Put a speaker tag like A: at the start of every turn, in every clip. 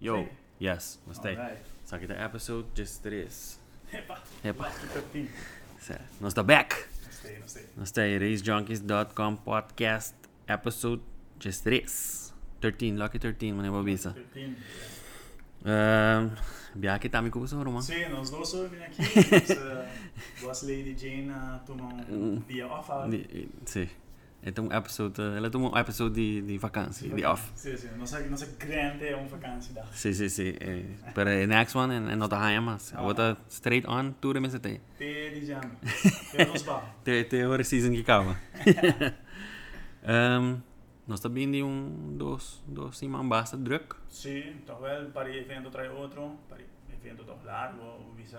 A: Yo, yes, gostei.
B: Alright.
A: Só que tá episode just 3.
B: Epa,
A: Epa.
B: 13.
A: Certo. Nós tá back. Nós tá aí, racejunkies.com podcast episode just 3. 13, lucky 13, mano, Bobisa.
B: 13.
A: Um, que tá me com o mano.
B: Sim, nós dois vim aqui. Nós, uh, Boss Lady Jane uh, tomar um dia off. Ah.
A: Sim. Então, episode, ela tomou um episode de, de vacância, de off.
B: Sim, sim. Nossa, nossa grande é uma vacância da.
A: Sim, sim, sim. Eh, Pero the next one, and not a high mas. I want straight on to the mesa te.
B: Te de jam. Te nos ba.
A: Te, te hora season que acaba. um, nós tá bem de um, dois, dois semanas basta druk.
B: Sim, então, well, para evento trai outro. Para evento tão largo, o visa.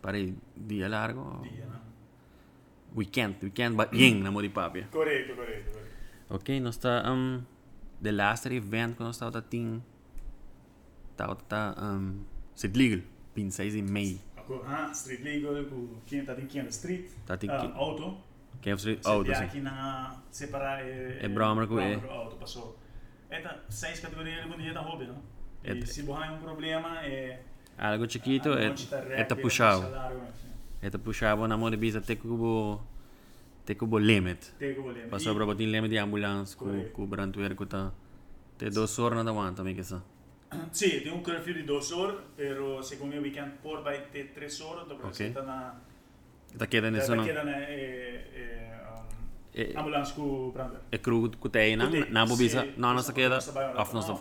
A: Para dia largo.
B: Dia, né?
A: Weekend, weekend, but ying na mo di papia.
B: Correto, correto, correto.
A: Ok, nós tá, um, the last event que nós tá ting, tá, tá, um, Sid Legal, 26 de mei.
B: Ako, ah, street legal, ku quinta tem quinta street.
A: Tá ting,
B: Ah, auto.
A: que é o
B: Se
A: auto,
B: dia
A: sim.
B: aqui na separar é
A: É Brahma com E.
B: auto passou. Eta seis categorias de dia da hobby, não?
A: É-
B: E se borrar um problema é
A: Algo chiquito,
B: a
A: é,
B: monte tá
A: é tá
B: rap,
A: puxado.
B: salário, assim.
A: É tá puxado na mão de bisa, te cubo, te cubo limit.
B: Tem que olhar.
A: Passou para botar limit de ambulância, com,
B: Correto.
A: com o brantueiro que tá, te dois horas na aguanta, também que essa.
B: Sì, tem um curfew de 2 horas, pero segundo o weekend por vai ter 3 horas, então
A: Ok.
B: você tá na
A: Tá queda nisso
B: Tá
A: não.
B: queda na é é
A: É,
B: ambulância com o brandar.
A: é cru que tem, não?
B: Kutei,
A: Na bobisa,
B: sim,
A: não, nossa queda,
B: nossa vai-
A: off nossa,
B: não,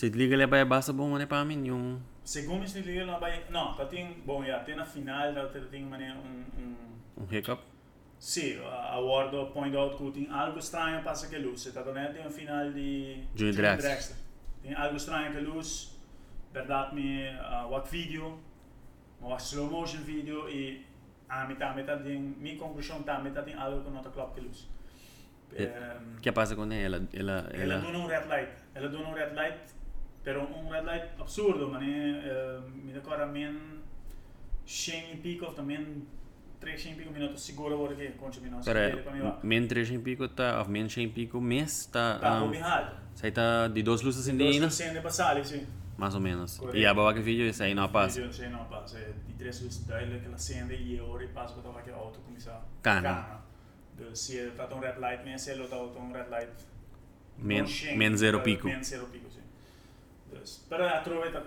B: não.
A: off nossa
B: Em
A: vai.
B: princípio 2 horas.
A: Se liga ele vai basta bom, né, para mim, um,
B: Segundo esse livro, não vai. Não, tá tem. Bom, já tem na final, tem maneira um. um
A: hiccup.
B: Sim, a Ward point out tem algo estranho passa luz. Você tá vendo? Tem um final de.
A: Jimmy Drexler.
B: Tem algo estranho que luz. Verdade, me. Uh, what video. Uma slow motion video e. A metade, metade tem. Minha conclusão tá, metade tem algo não tá claro que luz.
A: É,
B: Ehm,
A: que passa com ela? Ela,
B: ela
A: ela,
B: dona um red light. Ela dona um red light, pero um red light absurdo, man. Uh, me decora men 100 e pico, também 3 e pico minutos seguro porque para mim lá.
A: men 3 em pico tá, of men 100 em pico mês tá,
B: Tá,
A: um, sai tá de duas luzes indígenas,
B: Sem de passar, sim.
A: mais ou menos.
B: Correto.
A: E a boa que vídeo, isso aí não passa.
B: Vídeo, Sim, não passa. É De três luzes dele, que ela acende e a hora e passa para que a auto começar.
A: Cana.
B: Se tá um red light, men se ele tá um red light
A: Men,
B: non scende,
A: men zero
B: eh,
A: pico.
B: Men zero pico, sì. Dus, però a trovare la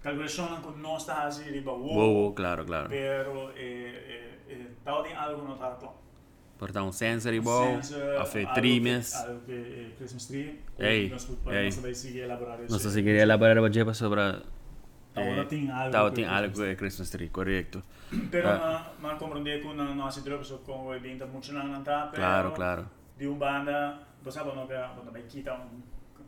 B: calcolazione con non sta così riba wow,
A: Wow, wow, claro, claro.
B: però eh, eh, eh, tao din algo non tar claro.
A: Portar um sensor igual, of três meses.
B: Algo che eh, Christmas tree.
A: Ei,
B: nós pode
A: ei.
B: nós vai seguir elaborar isso.
A: Nossa, se queria elaborar a jepa sobre
B: Tao
A: eh,
B: não tem algo.
A: Tao
B: que
A: tem
B: Christmas
A: algo é Christmas tree, correto.
B: Pero
A: Ah.
B: ma ma comprende con na nossa droga so com o evento muito não não tá,
A: Claro, claro.
B: De um banda, você sabe não que quando vai quitar um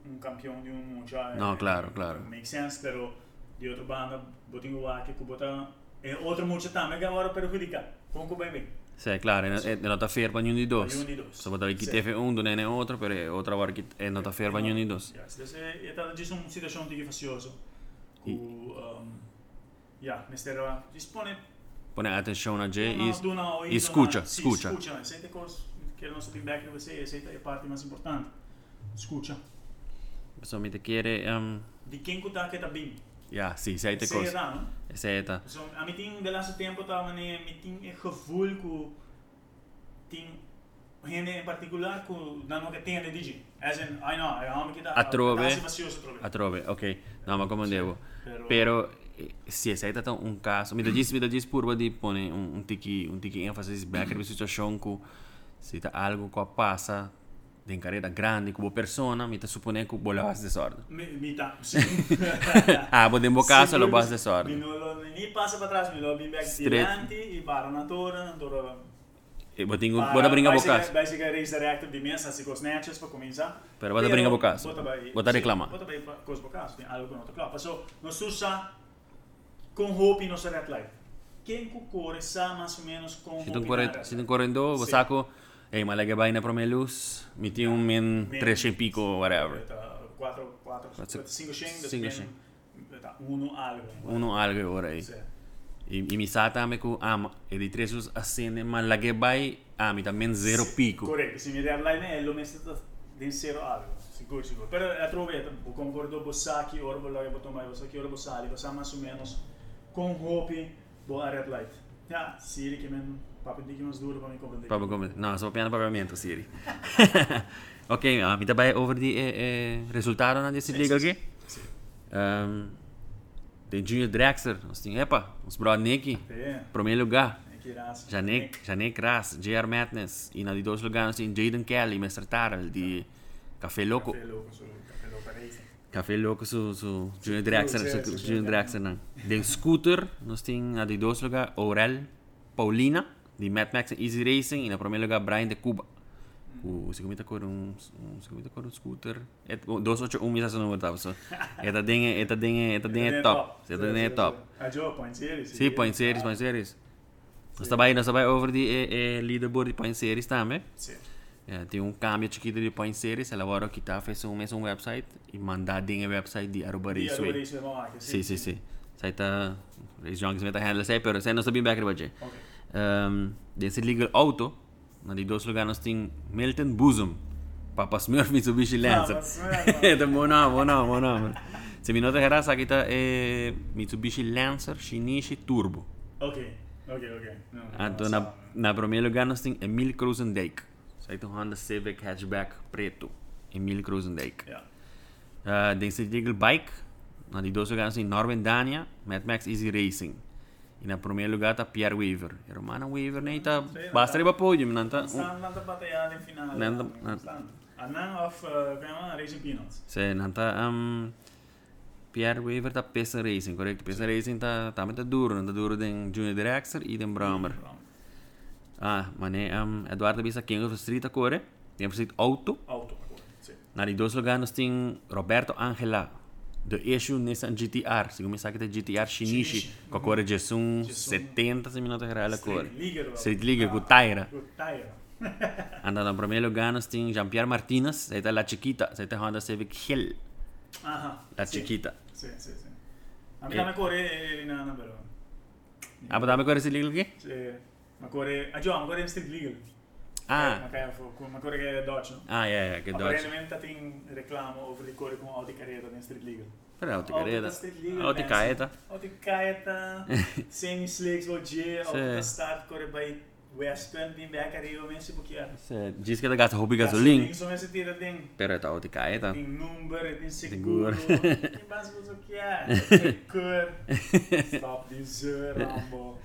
B: um campeão de um mundial.
A: No,
B: eh,
A: claro, claro.
B: Make sense, pero de outra banda, botinho o que que bota é outro muito também que agora perjudica. Como que vai bem?
A: Sì, claro, è, è nota ferma ognuno di due.
B: Ognuno di due.
A: Se potevi chi
B: Sì.
A: te fe un, non è otro, però è otra volta che è nota ferma ognuno di due.
B: Yes, dus é tá de uma situação que facioso.
A: E-
B: O um ja, mister dispone
A: Pone attenzione a Jay
B: Não,
A: e,
B: do não,
A: e escuta,
B: Sim,
A: escuta.
B: escuta. Sente coisas que o nosso feedback de você, essa é a parte mais importante. Escuta.
A: Insomma, ti chiede, um,
B: De tá que tá bem.
A: ja, sì, sei te cose.
B: lá, não?
A: Seta.
B: So, a mim tem de laatste tempo tá mané, me tem é gevoel que tem gente em particular que não que tem de DJ. As in, I know, I amo que tá.
A: A trove.
B: Tá se facioso trove.
A: A trove, ok. No, ma come devo.
B: Pero-
A: Però, eh, sì, sei stato un caso. Mi da gis, mi da gis purba di pone un, un tiki, un tiki enfasi back di situazione cu se ta algo qua passa in carriera grande come persona, mi ta suppone che vuole fare desordine.
B: Me, me tá. Sim.
A: Ah, vou em casa, lo basta
B: que-
A: desordem.
B: Me não nem passa para trás, me lo bem back diante e para na tora, na tora.
A: E
B: Vai
A: por
B: ser-
A: casa.
B: Vai ser raise reactive de mesa, se com snatches para começar.
A: Pero bota brincar por casa.
B: Bota.
A: Bota reclamar.
B: Bota coisa por casa, tem algo não tá claro. Passou, nós usa com hope no red light. Quem cucore sa mais ou menos com
A: Se tu
B: na
A: corre,
B: red
A: se tu correndo, saco, ei, ma lei vai na prome luz, mi ti un men
B: Men.
A: 3 e pico, whatever.
B: Tá, quatro, quatro,
A: Quatro,
B: cinco shen,
A: cinco
B: depois tá, uno algo.
A: Uno algo ora aí.
B: Sì.
A: E, e mi sa também que ah, e di tresus acende, ma la che vai, ah, mi também zero pico.
B: Corretto, se mi red light è lo messo den zero algo, seguro, seguro. Pero eu trovo, o concordo Bosaki, ora vou lá, eu vou tomar Bosaki, ora Bosali, você mais ou menos com hope, boa red light. Ja, Siri que men, de mais duro para me compreender.
A: Papo come. No, sto piano pagamento, Siri. ok, uh, mi daarbij over die eh, eh, resultaten na deze liga
B: sim.
A: Um, de Junior Drexler, nós tínhamos, epa, os brother Nicky,
B: É,
A: primeiro lugar. Janek, Janek Ras, JR Madness. E na die dois lugares nós tínhamos Jaden Kelly, Mr. Tarrell, de Café Loco.
B: Café louco, sou café louco, é isso.
A: Café Loco, su, su Junior Drexler, su Junior. Drexler. não. De Scooter, nós tínhamos na die dois lugares Aurel Paulina, de Mad Max Easy Racing. E na primeiro lugar Brian de Cuba. O segundo cor um, um segundo cor um scooter. Et, o 281 misa sa número tava. So, eta dinge, eta dinge, eta dinge top. Eta dinge top.
B: Ah, Joe, point series.
A: Sim, point series, point series. Nós trabalhamos nós trabalhamos over de eh, eh, leaderboard de point series também.
B: Sim.
A: É, tem um câmbio chiquito de point series, ela agora que tá fez um mesmo website e mandar dinheiro website de Aruba Raceway.
B: é aqui.
A: Sim, sim, sim. Sai tá Race Junkies meta handle sai, pero sai não sabia back de
B: Ok.
A: Um, desse legal auto, na de dois lugares nós tem Milton Bosom, Papa Smurf Mitsubishi Lancer.
B: Papa Smurf,
A: É bom nome, bom nome, bom nome. Se me nota errar, aqui tá é Mitsubishi Lancer Shinichi Turbo.
B: Ok, ok, ok. Não,
A: Então, na, na primeiro lugar nós tem Emil Kruzendijk. Sai tem um Honda Civic Hatchback preto. Emil Kruzendijk.
B: Ja.
A: Uh, desse legal bike, na de dois lugares tem Norman Dania, Mad Max Easy Racing. E na primeiro lugar tá Pierre Weaver. E Romana Weaver nem tá...
B: Sim,
A: Basta
B: não
A: ir para podium, não tá...
B: Aan de batalha in finale.
A: Nee, dat-
B: Staan. Staan. Anang of, uh, Racing Peanuts.
A: Se não tá... Um, Pierre Weaver tá Pesa Racing, correto? Pesa Racing tá... Tá muito duro, não tá duro den Junior Drexler e den Bramer. Ah, mas né, um, Eduardo Bisa King of Street agora. Tem Street Auto.
B: Auto. agora, Sim.
A: Na die dois lugares tem Roberto Angela. De issue Nissan GTR. Segundo me sabe que é GTR Shinichi.
B: Shinichi.
A: Com a cor de um
B: Gessun.
A: 70 minutos real a cor.
B: Street League. bro.
A: Street League,
B: Ah,
A: com Taira.
B: Com Taira.
A: Anda no primeiro lugar nós tem Jean-Pierre Martinez. Aí tá La Chiquita. Aí tá Honda Civic Hill.
B: Ajá.
A: La
B: Sí.
A: Chiquita.
B: Sí, sí, sí. A mí
A: Eh.
B: también corre en nada, pero.
A: Ah, mas dá-me cor esse legal aqui?
B: Sí. Ma corre. Ah, Joe, ma corre in Street Legal.
A: Ah.
B: Ma kaya fu- ma corre che è Dodge, no?
A: Ah, é, é, que Dodge.
B: Apparentemente tem reclamo over di corre com Audi Carrera in Street Legal.
A: Pera, Auto
B: Auto
A: Careta.
B: da Street Legal.
A: Auto Careta.
B: Audi Careta. Semi Slicks, Logier, Auto
A: Sì.
B: da Start, corre by Western, din back arriva, men si bukiar.
A: Você diz que gasta de gasolina.
B: Isso mesmo se tira din.
A: Pero tá Auto Careta.
B: Tem número, tem seguro. Tem base o que é. Cor. Stop dizer, Rambo.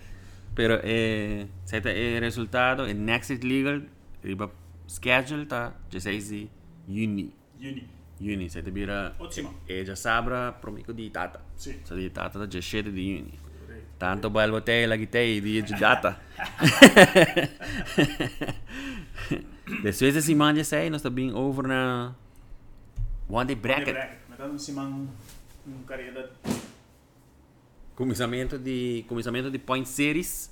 A: Pero eh, sai tá eh, resultado, o next legal, riba schedule tá 16 de juni.
B: Uni.
A: Juni, sai tá vira
B: Ottimo.
A: e già sabra promico di data.
B: Sì.
A: Sa di data da 17 di juni.
B: Corretto.
A: Tanto bello te la gitei di di data. Depois desse semana sei, nós tá bem over na one day bracket.
B: Metà si man un carriera
A: Começamento de começamento de point series,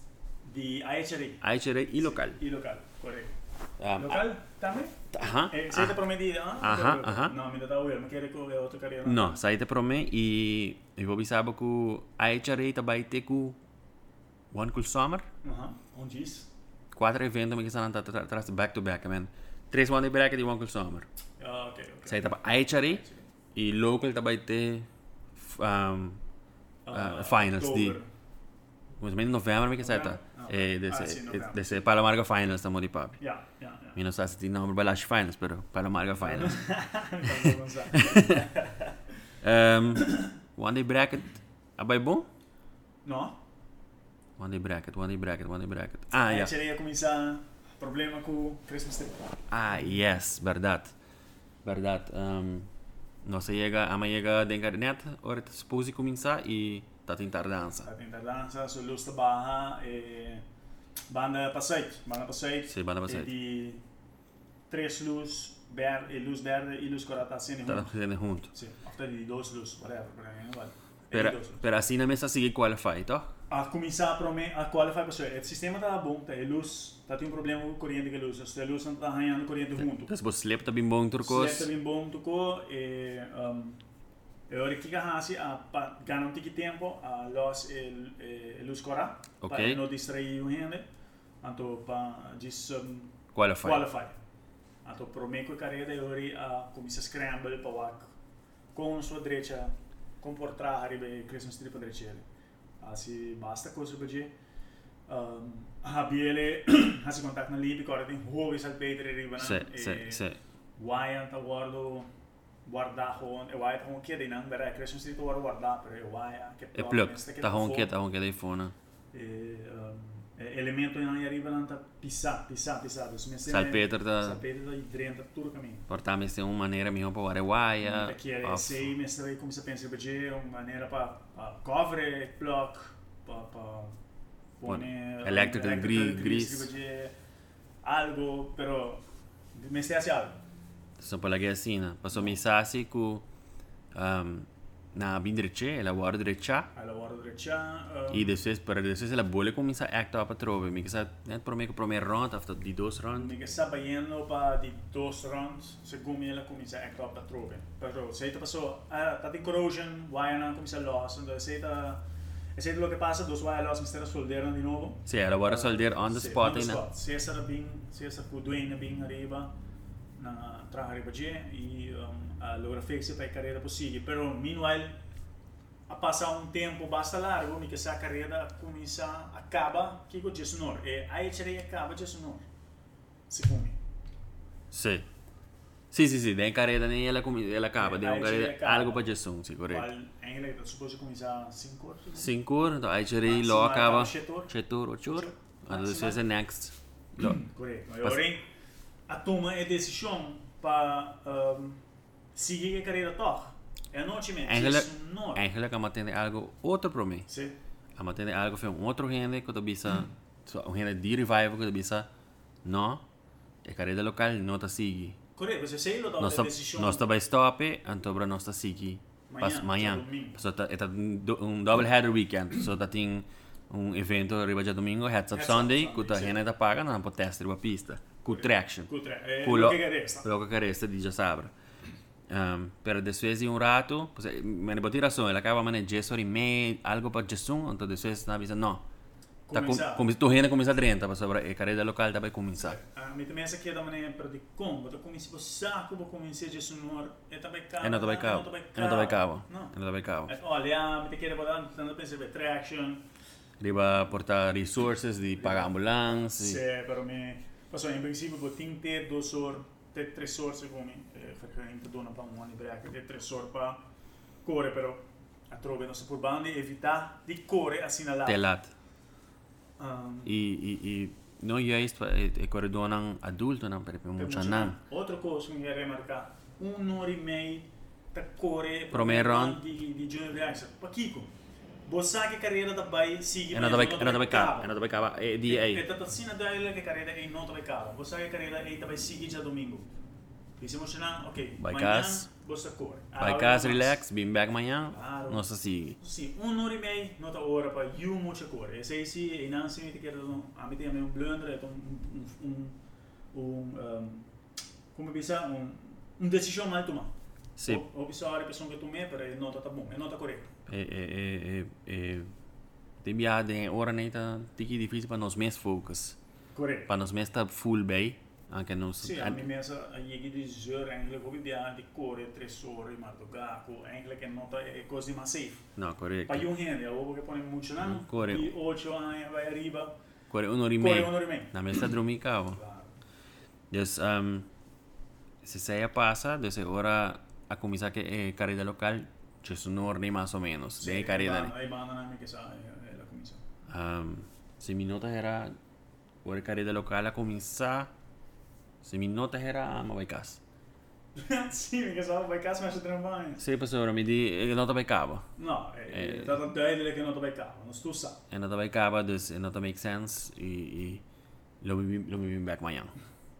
B: di IHRI.
A: IHR e local.
B: I local, corretto.
A: Ah,
B: Local, también?
A: Ajá.
B: Eh, ¿Se te
A: ah.
B: Ah,
A: Ajá, ajá.
B: No, mi tata uer, ma quiere que vea otra carriera.
A: No, saíte mim e eu vou avisar que a IHR também tem com One Cool Summer.
B: Ajá, un gis.
A: Quatro eventos que estão atrás back to back, man. Três one day bracket e One Cool Summer.
B: Ah, ok, ok.
A: Saíte para IHR e local também tem um,
B: Ah,
A: uh, finals de
B: October.
A: mais ou menos novembro que sai tá.
B: Novembro? Ah,
A: É
B: ah,
A: desse
B: novembro.
A: desse Palamarga finals estamos de papi.
B: Ja, ja.
A: Mi non sa se ti number balash finals, pero Palamarga finals.
B: Tanto non sa.
A: um, one day bracket, abay bom?
B: No?
A: One day bracket, one day bracket, one day bracket. Ah,
B: Eh,
A: ja.
B: C'era comincia problema con Christmas tree.
A: Ah, yes, verdad. Verdad. Um, não se chega, ama chega de internet, ora te sposi cominciar e tá tentar dança.
B: Stata in danza sul lusta baja e banda passate, banda passate.
A: Sì, banda passate.
B: E di tres luz verde, e luz verde e luz corata assieme
A: Tá
B: junto.
A: fazendo junto.
B: Sì, after di dos luz, whatever, per me, vale. E
A: Per,
B: di dos luz.
A: per assim tá?
B: A para me a qualify para o sistema tá bom, tá? E luz, tá tem um problema com corrente que luz, se a luz não tá arranhando corrente junto.
A: Então, se você slip tá bem bom turcos.
B: Sleta bem bom tocou e um, eu acho que a hasi a ganhar um tique tempo a los el el luz cora
A: Ok.
B: para não distrair o gente, anto para just um,
A: Qualify.
B: qualify. Ato pro me com carreira de ori a começa scramble para wak com sua direita comportar arriba e crescem strip a direita. Assim basta coisa para je. Um, a biele ha si contact na libi corre tem hove sal petre arriba na.
A: Sì, sì, sì.
B: Why ta guardo guardar gewoon e why ta gewoon keer dinang bera crescem strip guardo guardar per e why che
A: E pluk, tá hon que tá hon que daí fona.
B: e um, elemento in arriva nan ta pissa pissa pissa dus me
A: Salpeter ta-
B: salpeter da drenta tutto caminho
A: Portami tem uma maneira melhor para o arewaia.
B: perché é sei mestre come si pensa per uma maneira pa pa cover block pa pa pone
A: electrical gri- gris.
B: perché algo però me stai assim algo
A: Só para lá assim, né? Passou mensagem com um, na bindreche, ela guarda direita.
B: al lavoro dreccia
A: E depois, para depois ela bolha começa a actuar para trove. Me que sa, net para mim que o primeiro round, after de dois round.
B: mi che sta baiando pa di dos rounds secondo me la comincia a ecco a trove però se ti passò ah tati corrosion why non comincia a loss e se ta e se lo che passa dos why loss mi sta solderando di nuovo
A: Sim, ela guarda soldier on the
B: Sì,
A: spot,
B: on the
A: né?
B: spot. se sarà bin se sarà cu duene bin arriva na tra arriva G e um, allora fixe per carreira possibile però meanwhile a passar um tempo basta largo, mi che sa carreira comincia acaba que com Jason Nor e aí tirei acaba Jason Nor secondo me
A: Sim. Sim, sim, sim. Tem carreira nem ela, come- ela acaba.
B: Eh, já
A: carreira, algo para gestão, sim, correto.
B: eigenlijk dat supposo comincia 5 ore
A: Cinco horas, então aí tirei lá
B: acaba
A: acaba.
B: sete horas.
A: Horas, horas. Então depois é next.
B: Correto porém a toma é decisão para um, seguir a carreira toch é não te mente
A: eigenlijk kan matende algo outro para mim.
B: sim
A: A matende algo foi um outro gente que tu bisa, um gente de revival que tu bisa, não, a carreira local não está seguindo.
B: correto você sei lo da decisão
A: nós vai stop, então para nós tá seguir.
B: Manhã,
A: Pas manhã.
B: só domingo.
A: So tá é um double header weekend. Tá tem um evento riba de domingo, heads up Sunday, que
B: sim.
A: gente tá paga na po test riba pista. Com traction.
B: com tre é
A: Com
B: o
A: lo
B: que que resta
A: lo que resta di già sabra. Um, pero después de un rato, pues, eh, me ne botti razón, él acaba de gestor y me algo para gestión, entonces después na bisa no. Tá com, tu gente começa a 30, para sobre a carreira local tá vai começar.
B: a mi também essa aqui é da maneira para de como eu comecei o saco vou começar Jason Nor é também cabo
A: É não tá vai cabo. É não tá vai cabo.
B: não
A: não tá cabo.
B: É, olha me te quero botar tanto pensar ver traction
A: Riba portar resources de pagar ambulância.
B: se però me passou em princípio vou ter ter dois horas ter três horas secondo me frequentemente dona para um ano break ter três horas para correr però a trove nossa por bande evitar de correr assim na lá
A: Telat.
B: um,
A: E, e, e não juist é, é corredor ng adulto não, pero muito não.
B: Outra coisa que eu quero remarcar, um hora e meia tá correr
A: Primeiro round.
B: de, de Junior Reaction. Para Kiko,
A: É é é é
B: que a carreira é não tá vai cá. Você que a carreira é vai seguir já domingo. E se emocionar, ok.
A: Vai casa.
B: você corre.
A: Vai casa, relax, bem back amanhã,
B: Claro.
A: nossa sigue.
B: Sim, um hora e meia, não tá hora para you muito correr. Esse aí se e não se me te quero a mim tem um blunder, é um um um como bisa um um decisão mal tomar.
A: Sim.
B: O, o bisa a pessoa que tomei para não tá bom, é não tá correto.
A: É, é, é, tem hora nem tá, que difícil para nós mesmos focus.
B: Correto.
A: Para nós mesmos tá full bem, anche nós.
B: Sim, a mim mesmo a llegue de zero, eigenlijk vou viajar de correr três horas, mas do gaco, é não tá é coisa mais safe.
A: Correto.
B: Para um rende, eu vou que põe muito não.
A: Correto.
B: E oito anos vai arriba,
A: Corre uma hora e
B: corre
A: meia.
B: uma hora e meia.
A: Na mesa dormir cavo.
B: Claro.
A: Dus, um, se saia passa, dus hora a começar que é carreira local, c'è un ordine mais ou menos,
B: Sim,
A: de carreira.
B: Aí vai na minha que sa é a comissão.
A: Um, se minutos era hora carreira local a começar, se minutos era ma vai casa.
B: Sim, que sa vai casa mas trabalho.
A: Se pessoa mi di nota vai cabo.
B: Não, é
A: Eh.
B: tá tanto duidelijk que não tá vai cá, não estou sa.
A: E nota vai cabo, dus e nota make sense e, e lo mi lo mi back amanhã.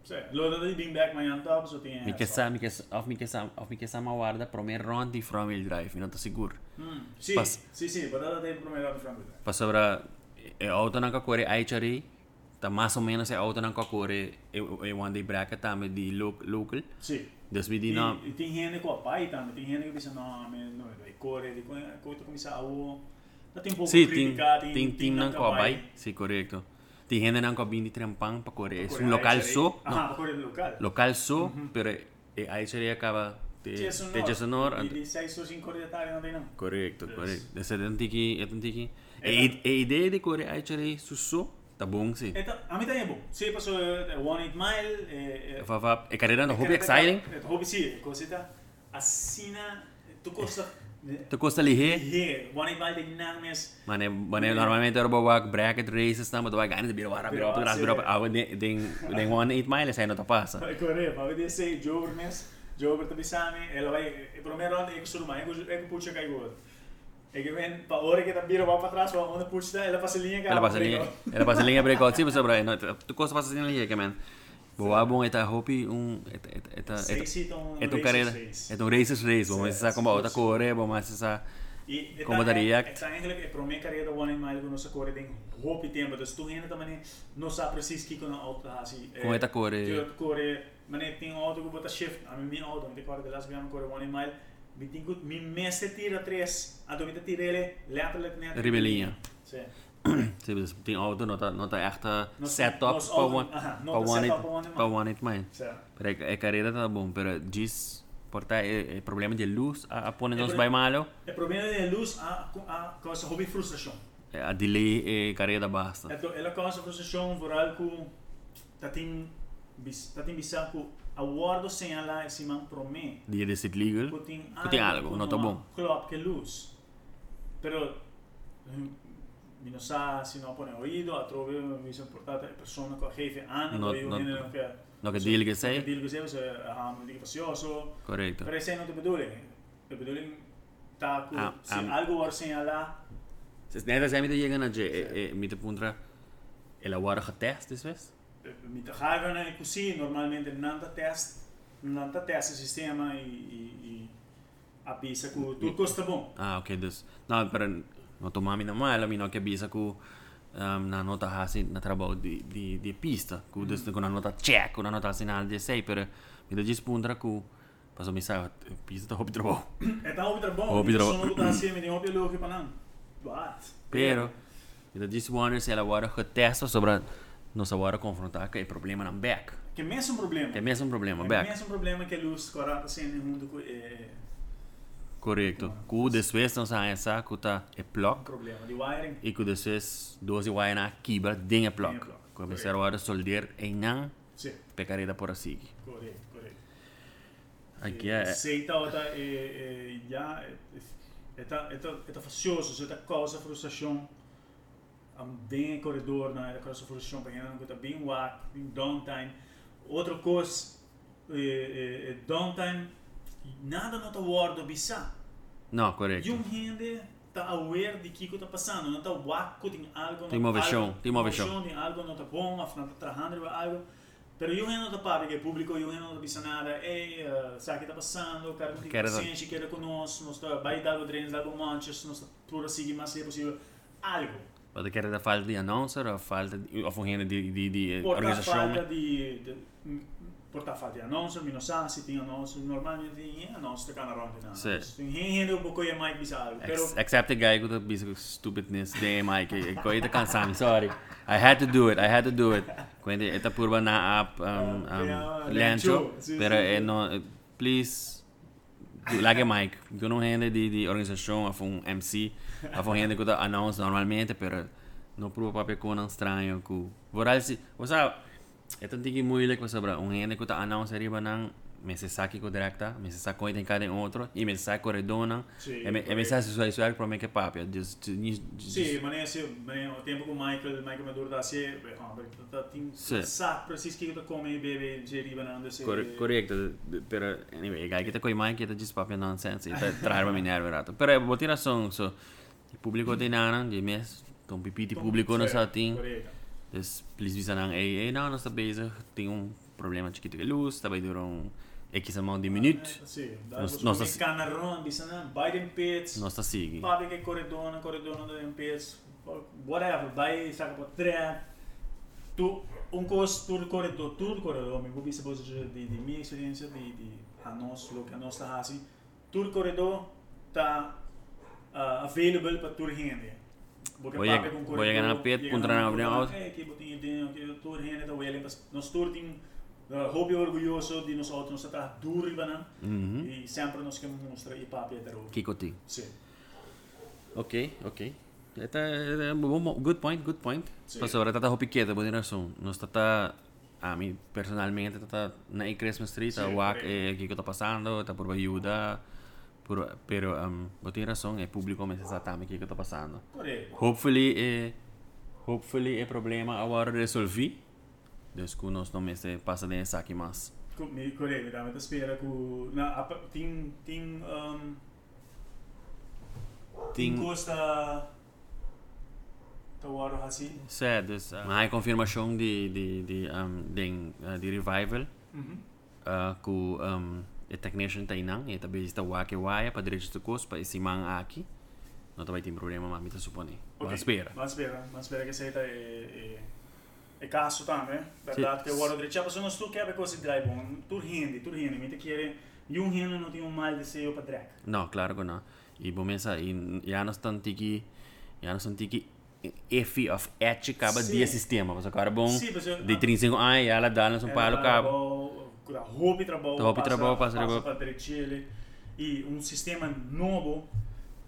B: Sim, logo de bem back manhã tá, so tem.
A: Mi que sa, mi que of mi que sa, of mi que sa ma guarda primeiro round di from wheel drive, não tô seguro.
B: Hum, sim,
A: Pas-
B: sim, sim, para dar tempo primeiro de frente.
A: Pa sobra e auto nang kakore ay chari, ta mais ou menos e auto nang kakore e, e one day bracket tame di lo, local.
B: Sim.
A: Dus mi di
B: E,
A: na
B: e tem gente com a pai também, tem gente que pensa, não, mas não, vai correr, de coisa começar a o... Dá tem um pouco
A: Sì,
B: de
A: tin,
B: crítica,
A: tin, tin nang ko bay. Si correcto. Tem gente não que de trempang para correr. É
B: Correr
A: um local
B: aici,
A: só.
B: Aha,
A: não,
B: para correr local.
A: Local só, pero é aí seria acaba de
B: Tia sonor.
A: de sonor.
B: E di sei so sin correr detalhe não tem não.
A: Correcto,
B: Yes.
A: correcto. Essa é um tiki, é um tiki.
B: É,
A: E a ideia de correr aí seria susso, tá bom sim.
B: Então, a mim também é bom. Se passou uh, one eight mile, é,
A: Fa fa é carreira no hobby exciting.
B: É hobby sim, cosita. Assina, tu costa.
A: Tu costa lihe.
B: Here, one eight mile tem nada mais.
A: Mane, mane normalmente era bawa bracket races na, mas vai ganhar de biro wara biro
B: Biro,
A: para
B: sim.
A: biro ah den den den one eight miles aí não tá passa.
B: Vai correr, para ver se Joe mes, Joe per bisami, ela vai, e primeiro round é que suru mais, é que puxa cai gol. É que vem para hora que tá biro vai para trás, onde puxa, ela passa linha
A: Ela passa linha, ela passa linha breakout sim, mas sobre não, tu costa passa linha lihe, que man. Boa bom eta hopi um eta eta eta
B: Seis então,
A: é tu carreira, é tu races race, vamos
B: Sim,
A: pensar como
B: sim,
A: outra
B: sim.
A: correr, vamos pensar
B: E
A: Como daria?
B: É, eigenlijk é para mim carreira one in mile quando se corre tem hope tempo, dus tu ainda também não sabe preciso que quando a auto assim.
A: Como é que corre?
B: Tu corre, mas tem auto que bota shift, a mim auto, me corre de las bian corre one in mile. Me tem que me mestre tira três, a do me tira ele, letterlijk net.
A: Ribelinha.
B: Sim.
A: Tem auto nota nota
B: Nos-
A: setup para one para one para one eight mile.
B: Sim.
A: Pero é, é carreira tá bom, pero diz porta é, é problema de luz a, a pone
B: É
A: nos
B: pro-
A: vai malo,
B: O problema de luz a a causa hobby frustração.
A: é, a delay é carreira basta.
B: Então, ela causa frustração vooral com tá tem tá tem bisa com a guardo sem ela esse man promê.
A: Dia de sit legal,
B: que tem
A: algo, não tá bom.
B: Claro que luz. Pero mi non sa se non pone oído, a trove mi sono portata a persona con jefe anno,
A: No-
B: io
A: no-
B: non che
A: no che deal che sei.
B: Deal che sei, se ha un dico facioso.
A: correto.
B: Pero ese no te bedoeling. De bedoeling tá com
A: Ah,
B: se
A: ah.
B: algo war sem ela
A: Se neta se mi te llega na je, é, é, mi te puntra ela wara getest dis wes?
B: mi te gaan na così normalmente nanta test nanta test sistema e e a pisa cu tu costa bom
A: Ah, ok, dus. Não, pero no tomami na mala, mi no que bisa ku um, na nota hasi na trabalho di di di pista, ku dus con una nota check, una nota sinal de 6, pero mi da gis puntra ku paso mi sa pista hobby trabalho.
B: e tá outra bom
A: Hobby
B: mi
A: traba-
B: sono buttato assieme di hobby logo pa nan what
A: Pero mi da gis wonder se ela wara getest sobre nossa wara confrontar com o problema na back.
B: che messo un problema
A: Que é mesmo problema, back.
B: messo un problema che luz 40 centi junto con eh
A: Correto. Ku después não sa essa ku ta e
B: un
A: plug.
B: Problema di wiring.
A: E ku después 12 wire na kibra dinge plug.
B: Dinge plug,
A: Ku pensar wara solder e não
B: sì
A: pecareda por assim.
B: corretto corretto
A: Aqui é
B: sei tá outra e e já é tá é tá é tá facioso tá causa frustração bem corredor na era causa frustração bem wack bem downtime. Outra coisa é é downtime nada não tá guardo bisa
A: Não, correto.
B: e um rende tá aware de que que tá passando não tá wack tem algo
A: Tem uma
B: algo-
A: tem uma versão.
B: tem algo não tá bom afinal tá trabajando algo Pero eu não tô para que o público eu não pensando nada, ei, uh, sabe o que tá passando, cara, não tem
A: Quero-
B: paciência, quer conosco, nós tá vai dar o treinos, dar o manches, nós tá por seguir mais se possível, algo.
A: Pode querer da falta de announcer ou falta de, de, de, de organização.
B: de, de por falta de anúncio, me não sabe se tem anúncio, normalmente anúncio da canal ronda,
A: Sim.
B: Tem gente um pouco é mais bizarro, pero
A: Ex except the guy with the of stupidness, damn Mike. Ko ita cansami, sorry. I had to do it, I had to do it. Quando ita purba na app um, um,
B: Ah,
A: Lencho,
B: Lencho,
A: pero eh, no, eh, please, do- lage Mike. Eu não rende de, de organização, of um MC, of um rende que eu announce normalmente, pero no prueba papel com um estranho que voral se, você sabe, é tanto que moeilijk was sobra um rende que eu announce arriba nang me se saque com directa, me se saque com em cada outro, e me se saque com redona,
B: Sim,
A: e me se isso isso para mim que papel, just just
B: Sì, ma ne se o tempo con Michael, Michael Maduro da se, ah, tá tem
A: Sì.
B: sa preciso que tá come bebe geriva não se.
A: Corre- correcto, pero anyway, guy kita koi Mike kita just papel nonsense, ita traer ma minerva rato. Pero boa razão, so o público de nana, de mes, tom pipiti público no sa ting. Dus please visa nang ei, nós tá bezig, tem um problema chiquito de luz, vai durar um X amount de Nos-
B: nos,
A: nos-
B: nos canarron, bisana, Biden pits,
A: nós tá sigue.
B: papi che corredona, corredona do pits, whatever, vai saca po tre. Tu un cos tur corredor, tur corredor, mi bubi se pose di di mia esperienza di di a nos lo che a nos sta hasi. Tur corredor tá uh, available para tur gente. Porque
A: Voy a-
B: papi con
A: voy a ganar
B: corredor,
A: pet,
B: llega
A: punta na
B: na
A: abrião out.
B: Eh, nos hobby orgulhoso de nós outros nos tá duro banan
A: Uhum.
B: e sempre nos que mostra e papi é daro.
A: Kiko ti.
B: Sim.
A: Ok, ok. Esta é bom, good point, good point.
B: Sim.
A: Mas sobre tata hopiqueta, boa razão. Nós tata a mim personalmente tata na Christmas Street,
B: Sim,
A: a wak é que está passando, tá por ajuda, por pero um, boa razão é público mas está também que está passando. Hopefully é hopefully é problema agora resolvi. Dus que nós não mais passa de aqui mais.
B: Me correto, me dá muita espera que na ting ting um Ting costa tawaro assim.
A: Sé, dus uh, mas a confirmação de de de um de, uh, de revival
B: Mhm.
A: uh, ku um, e technician ta inang, e tabi sta wake waya pa diretso to kos pa isi mang aki. No tabay tim problema mami ta supone.
B: Ok,
A: Okay. espera.
B: Mas espera, mas espera que seita é é é caso também, verdade que o hora direito, mas nós tu quer coisa de bom, tu rende, tu rende, me te quer e um rende não tem um mal de ser para drag.
A: No, claro que no. E bom mensa, e já não estão tiki, já não estão tiki efi of etch acaba dia sistema, mas agora bom
B: mas
A: de 35 ai ela dá no São Paulo cabo.
B: A roupa trabalho,
A: Roupa trabalho, passa
B: passa
A: trabalho.
B: para direito e um sistema novo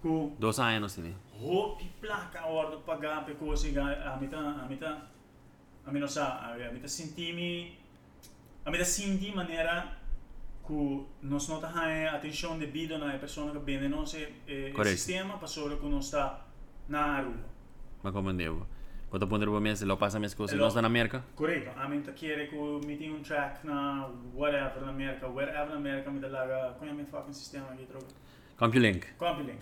B: com
A: Dos anos sim.
B: roupa placa a hora de pagar para coisa a tá a tá a mim não sabe, a mim sentir a mim tá sentir maneira que nós não tá a atenção devida na pessoa que vende nosso eh,
A: Correto.
B: sistema sobre que nós está na rua.
A: Mas como devo. Quando ponder o mês, lo passa minhas coisas,
B: Elo-
A: nós na América.
B: Correto. A mim tá querer que me tenha um track na whatever na América, wherever na América me dá lá, qual é o fucking sistema aqui troca?
A: CompuLink.
B: Compilink.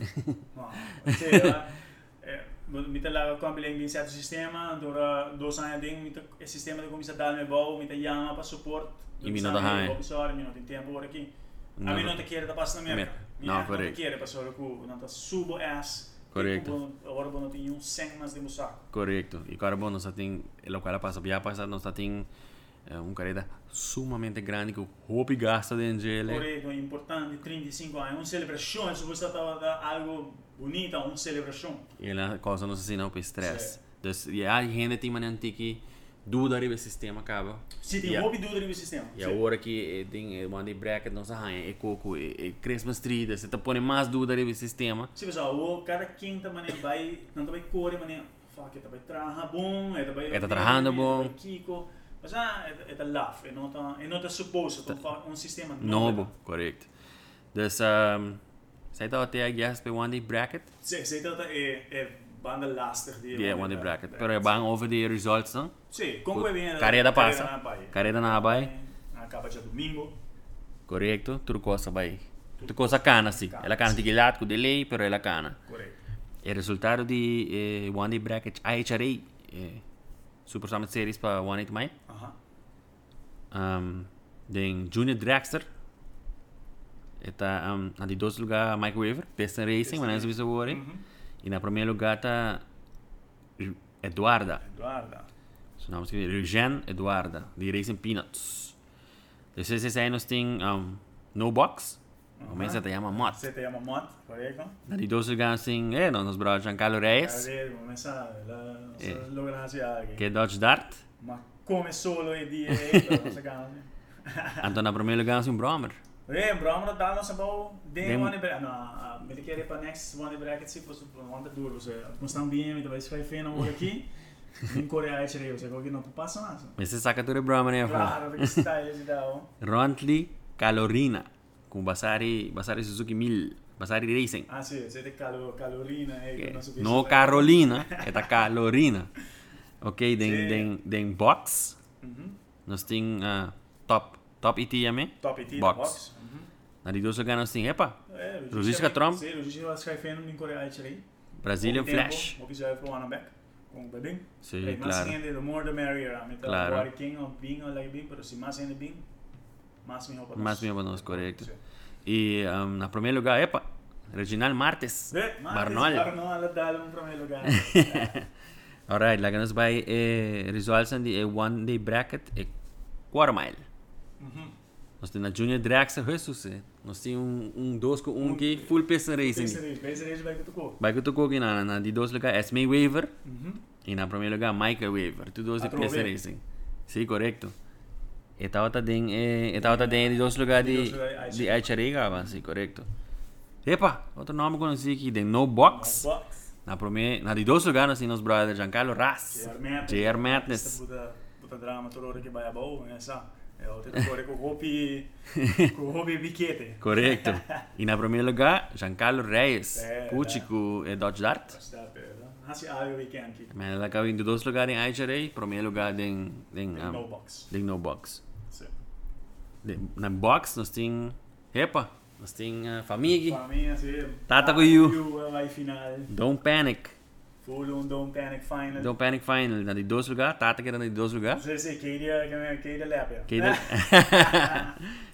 B: No, cioè, eh, mi te la compilink in certo sistema, dura dos anos ding, mi il sistema de comincia a darmi bau, mi te chiama per support.
A: E mi non da hai.
B: Episodi, mi non ti tempo ora aqui.
A: No,
B: A mim não te quer da passa na. América. Mi
A: No,
B: non te quer cu, non te subo ass.
A: Corretto.
B: Ora não tem um 100 mais de musar.
A: Correcto. E agora, bom, nós tem, lo qual passa, já passa, nós tem uh, um careta sumamente grande que o roupa gasta dentro dele.
B: Corretto, è importante, 35 anni, una celebrazione, se você stava algo bonito, una celebrazione.
A: E ela causa nos assim não para estresse. Dus ja, gente tem maneira que dúvida do sistema.
B: Se tem
A: Yeah.
B: hobby dúvida no sistema.
A: E a hora que tem uma bracket não sabe, é coco, é Christmas tree, você tá pondo mais dúvida do sistema.
B: Sim, pessoal, o cada quinta maneira vai, não vai correr maneira, fuck, ele vai trabalhar bom, ele vai
A: Ele tá trabajando bom.
B: vai kiko, mas ah, ele tá laugh, ele não tá, ele não tá suposto, tá um sistema
A: Novo, correto. Dus, um, zij dat até a guess bij one day bracket?
B: Sim, sei dat é é banda lastig die.
A: Ja, one day bracket. Pero é bang over the results, não?
B: Sim, como vai bem.
A: Carreira passa.
B: na pai.
A: Carreira na bay.
B: Acaba de domingo.
A: Correcto, tudo coisa bay. Tudo coisa cana, sim.
B: Cana,
A: Ela cana
B: sim.
A: tem delay, com delay, pero ela cana.
B: Correto.
A: E resultado de eh, One Day Bracket IHRA, eh, Super Summit Series para One Day Mai,
B: Aha.
A: um, den Junior Dragster, está um, na de dois lugar Mike Weaver, Best in Racing, mas não é isso agora.
B: Mhm.
A: E na primeiro lugar está Eduarda,
B: Guarda.
A: seu nome é Eugen Eduarda, de Racing Peanuts. Esse aí nós tem um, No Box, começa a te chama Mott.
B: Você tem uma moto, correto?
A: Na de dois lugar nós tem, eh, nós brother Giancarlo Reyes,
B: Cadê? Começa a
A: Eh.
B: lograr aqui.
A: que é Dodge Dart.
B: Ma come solo e di nossa gana.
A: Então, na primeiro lugar nós tem Bromer.
B: Dá nossa bom de one bracket. Não, me querer para next one bracket se fosse onda duro, você constam bem, me vai feio na aqui. Em Coreia é tirei, você que não passa nada.
A: Mas você saca tudo Bromer, né?
B: Claro, porque está esse dá.
A: Rontley Calorina, com Basari, Basari Suzuki 1000, Basari Racing.
B: Ah, sì, siete calo, calorina e
A: No Carolina, é da Calorina. Ok, den,
B: Sim.
A: den, den box,
B: Mhm.
A: nós tem uh, top, top ITM,
B: Top IT
A: Box.
B: box. Mhm.
A: na de dois lugar nós tem, epa,
B: Eh,
A: Rosisca Trump.
B: Rosisca vai scrivendo in Coreia é tirei.
A: Brazilian Flash.
B: Ook is even one back. Com o.
A: Sim,
B: Hey, mais
A: claro.
B: gente, the more the merrier. A mitad
A: Claro.
B: king o bing o like bing, pero si más gente bing, más mejor para
A: Mais mesmo para nós, correto.
B: Sí.
A: E um, na primeiro lugar, epa, Reginald Martes,
B: Ve, más
A: Barnol.
B: Barnol, dale un primer lugar.
A: Alright, lá que nós vai eh, results de eh, one day bracket e quarter mile.
B: Mhm.
A: Nós temos na Junior Dragster, Jesus, eh. Nós temos um, um dos com um que full piston racing.
B: Nisso, pensa nisso, vai que tocou.
A: Vai que eu tocou aqui na, na de dois lugar, Esme Waver.
B: Uhum.
A: E na primeiro lugar, Michael Waver. Tudo dois de
B: Waver.
A: racing. Sim, correto. E estava também, eh, estava também de dois lugares
B: De dois lugares de
A: de Aichariga, sim, correto. Epa, outro nome que eu conheci aqui, de No Box.
B: Box.
A: Na primeira, na de dois lugares, nós temos brothers Giancarlo Ras.
B: JR Madness.
A: JR Madness.
B: Buta drama toda hora que vai a boa, né, sabe? É o teu core com roupi, com roupi biquete.
A: Correto. E na primeiro lugar, Giancarlo Reyes.
B: É,
A: Pucci
B: é.
A: com eh, Dodge Dart.
B: Hasi algo weekend aqui.
A: Mas ela acabou indo dois lugares em Aichari, primeiro lugar em,
B: Tem
A: um,
B: no box.
A: em No Box.
B: Sim.
A: Na box nós temos, epa, nós uh, família,
B: Para mim, assim,
A: Tata com you. Don't Panic.
B: Full um Don't Panic final.
A: Don't Panic Final. Na de dois lugares, Tata que era na de dois
B: Não
A: lugares.
B: sei se queria, queria lepia.
A: Que ele...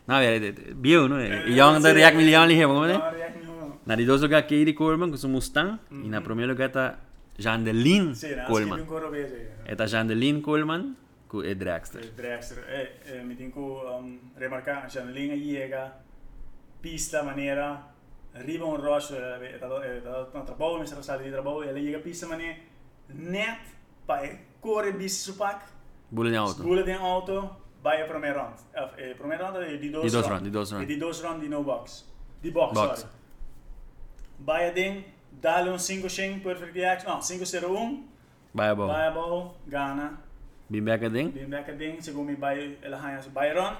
A: Não, é, bio, não é? E eu ando react milhão ali, vamos ver?
B: Não, react não.
A: Na de dois lugares, Katie Coleman com seu Mustang. E na primeiro lugar
B: Sim, acho que
A: Coleman. Está Jandeline Coleman com o Dragster.
B: Dragster. Eh, mi tengo um, remarcar, linea llega, pista maniera, arriva un rush, eh, da da trabalho, mi sarà stato di trabalho, e lei llega pista maniera, net, pa corre bis su pack,
A: Bula de auto.
B: sbula den auto, vai a primeiro round. Eh, eh, round è di dos round,
A: di dos round.
B: E di dos round di no box. Di box,
A: Box.
B: sorry. Vai a den, dale un 5-5 perfect reaction, no, 5-0-1,
A: Vai a bola.
B: vai a ball, gana,
A: Bimbeca ding.
B: Back ding, segundo me vai ela ganha se Byron,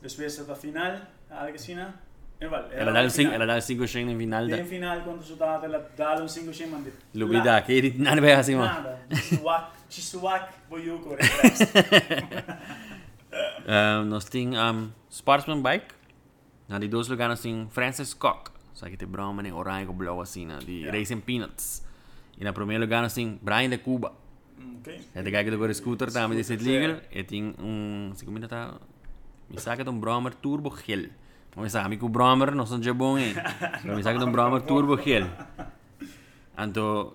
B: depois da final, algo assim, né? E vale,
A: Ela dá um cinco, ela dá um cinco ching no final da...
B: Bem final quando o dá ela dá um 5 sem mandar.
A: Lubida, Katie, nada vai assim, mano.
B: Nada. Chisuak, chisuak, boiu corre.
A: Uh, nós temos um, Sportsman Bike. Na de dois lugares nós temos Francis Koch. Só que tem brown, né? Orange com blue assim, né? De
B: Yeah.
A: Racing Peanuts. E na primeiro lugar nós temos Brian de Cuba.
B: Ok.
A: É de que agora scooter também desse legal. E tem um... Se como tá... Me saca de um Brahmer Turbo Gel. Mas sabe que o Brahmer não são de bom, hein? Mas me saca de um Brahmer Turbo Gel. Então...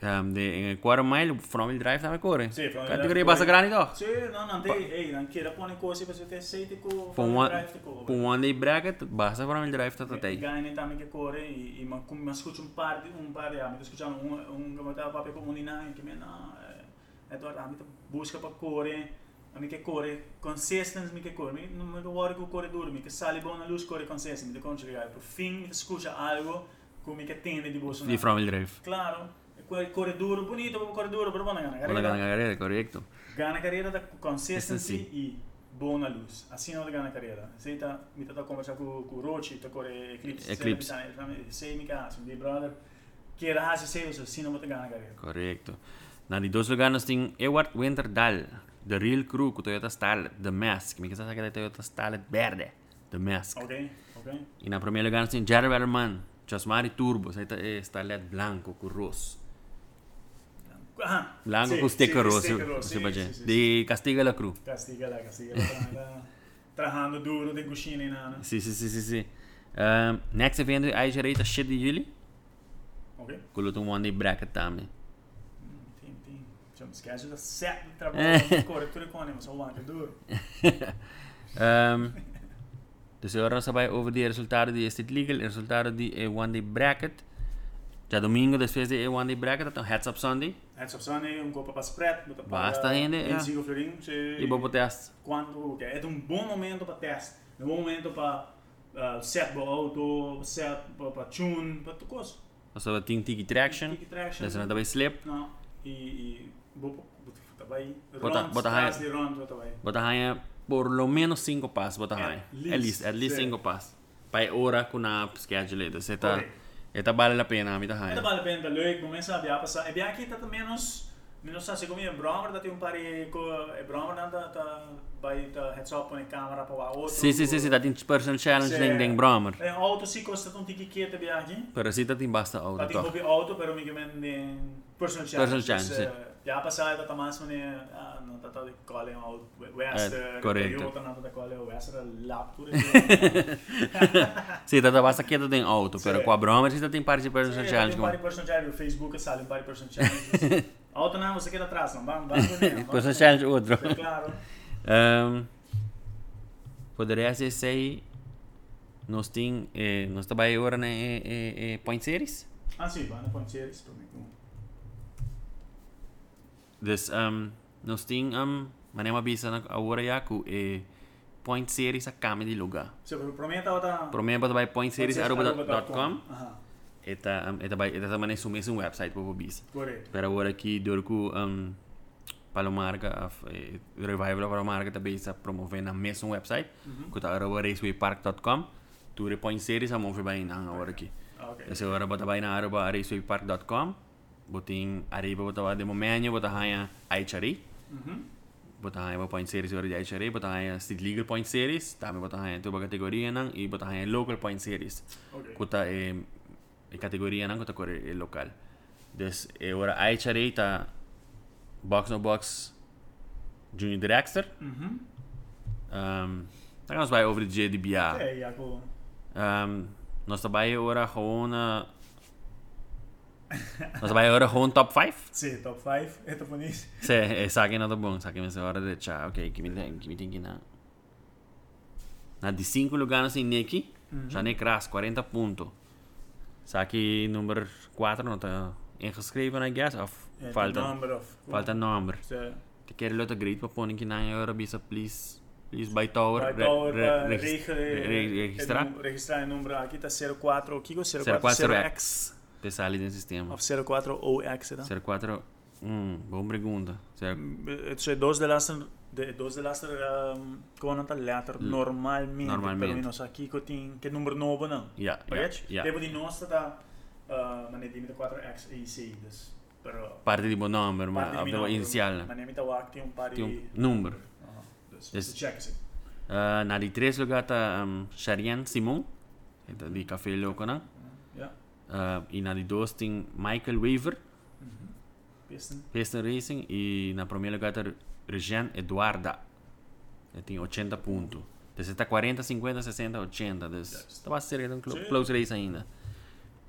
A: Um, de, em quarter mile, front wheel drive também corre.
B: Sì, front wheel
A: Categoria
B: drive
A: basta
B: corre.
A: grande, ó.
B: Sì, no, non te, ehi, non chieda pone cose per te sei te co
A: Para um,
B: drive te co.
A: para um one day bracket, basta para um drive tá até aí.
B: Ganha também que corre e, e ma, come, ma escucho un par di un par di amici, escuchando un un come tava papà comunità che me no, eh, Eduardo amico busca para corre, amico che corre consistence mi che corre, mi non mi vuole che corre duro, mi che sale buona luz corre consistence, mi te consigliare, per fin mi escucha algo come che tende di bolso.
A: De front wheel drive.
B: Claro, e quel corre duro, bonito, corre duro, però buona gana.
A: Para
B: Carrera,
A: ganhar carreira, correto.
B: gana carreira da consistency
A: Consistency.
B: e buona luz. Assim não gana carreira. Sei tá, me tá conversar com com o Rochi, tá corre Eclipse.
A: Eclipse.
B: Sei me caso, Big Brother. Que era assim sei isso, assim não vou gana carreira.
A: Correcto. Na de dois lugares nós temos Edward Winterdal, The Real Crew, com Toyota Starlet, The Mask. Saber que é Toyota Starlet verde, The Mask.
B: Ok, ok.
A: E na primeiro lugar nós temos Jerry Wellerman, Josmari Turbo, essa é Starlet branco com rosso.
B: Ah,
A: Branco
B: sì,
A: com sticker
B: sì,
A: rosso,
B: sì,
A: pode.
B: sì, sì,
A: De Castiga la Cruz.
B: sì. Castiga lá, castiga tá Trajando duro de cucina e nada.
A: Sim, sim, sim, sim, sim. Um, next evento é direita 7 de julho,
B: Ok.
A: com o one day bracket também.
B: Tem, tem. Corre tudo com ele, mas só o duro.
A: Dus agora nós vai over de resultado de este legal, resultado de one day bracket. Já domingo depois de one day bracket, então heads up Sunday.
B: Heads up Sunday, um copo para spread,
A: Basta ainda, é.
B: 25 florim, se
A: E vou botar teste.
B: quando é um bom momento para teste, um bom momento para uh, set o auto, set para tune, para tudo coisa.
A: Nós vamos ter tiki traction,
B: Kick traction.
A: depois nós vai slip,
B: Não, e e.
A: Bota- bota
B: botar
A: raia por lo menos 5 passos, botar
B: At least,
A: At least, at least
B: sim.
A: 5 passos. Para hora com a schedule, então você tá,
B: Correct.
A: esta vale a pena, a raia.
B: vale a pena, leuk, começa a viajar passar. É bem aqui tá menos menos sabe como é Bromer, tá tem um pare com é Bromer tá tá vai tá heads up com a câmera para o outro.
A: Sim, sim, sim, sim, dá tem personal challenge
B: Sim.
A: ding ding Bromer.
B: É auto se costa um tiki que te viagem.
A: Pero si tem basta auto toch.
B: hobby auto, pero mi gamen din personal challenge.
A: Personal challenge,
B: Tamas man är no tata de colle auto West
A: Eh, corretto.
B: Toyota no da colle West era lap pure.
A: Sim, tá basta que tem auto, pero
B: Sim.
A: com a Bromer si tem de personal challenge.
B: un pari personal challenge, Facebook sale pari personal challenge. Auto não, você quer atrás, não vamos, vamos.
A: Personal challenge outro.
B: Claro.
A: Um, poderia ser sei nós tem eh, nós trabalhamos agora na eh, eh, eh, Point Series.
B: Ah, sì, vanno con Ceres per me.
A: Dus um, nós tem um, manema bisa na agora com eh, Point Series a cama de lugar.
B: Sì, per prometta ora...
A: Primeiro bota vai pointseries.com
B: Ah,
A: eta um, eta vai eta também é o mesmo website para bisa.
B: corretto.
A: Pero agora aqui dor ku um, Palomarca of eh, Revival Palomarca também está promovendo na mesmo website.
B: Mhm.
A: Que tá arroba racewaypark.com. Tu Point Series a move vai na agora aqui.
B: Ah, ok.
A: Kasi agora bota vai na arroba racewaypark.com. Boting arriba bota vai de momento bota hanya Aichari.
B: Mhm.
A: Bota hanya Point Series agora de Aichari. Bota hanya State Legal Point Series. Também bota hanya tuba categoria nang e bota hanya Local Point Series.
B: Ok.
A: Kuta e, e categoria nang kuta kore e local. Dus e ora Aichari ta box no box Junior Dragster.
B: Mhm.
A: Um, we bij over de JDBA.
B: Eh, Jaco...
A: Um, nós trabalhamos agora gewoon. Uh, nós trabalhamos agora gewoon top 5.
B: Sì, top 5. E top bonissimo.
A: Sim, é saque nada bom. Saque mas agora de tchau. Ok, que me tem que me tem que na. Na de 5 lugares em Neki, já nem cras 40 pontos. Saque número 4 não está ingeschreven, I guess. Of
B: Eh,
A: falta,
B: Number of...
A: falta número.
B: Sì.
A: Te quero lutar great para pôr aqui na hora, bisa please. Please by tower.
B: Vai tower,
A: re-
B: eh,
A: regis-
B: reg-
A: re- re- registrar.
B: eh, Registrare il numero aqui, tá 04, Kiko 04,
A: 04X. Pensar ali no sistema.
B: Of 04OX, tá?
A: 04. Hum, boa pergunta.
B: Cioè, dos de laster, de, dos de laster, um, como tá letter,
A: L-
B: normalmente,
A: normalmente.
B: nós aqui que tem, que número novo não.
A: Ja, ja,
B: Correto?
A: ja.
B: Devo di nostra tá, uh, mas nem dimita 4X e C, pero...
A: Parte di buon numero, ma abbiamo iniziale.
B: Ma tá o tem um par
A: Tem um número.
B: Dus check assim.
A: Uh, na di tres lugar ta um, Sharian Simon. Di Café Loco na.
B: Ja.
A: Uh, e na di dos tem Michael Weaver.
B: Pisten.
A: Piston Racing. E na primeiro lugar ta Regian Eduarda. Ele tem 80 pontos. Então está 40, 50, 60, 80. Então, estava cerca de um
B: Sim.
A: close race ainda.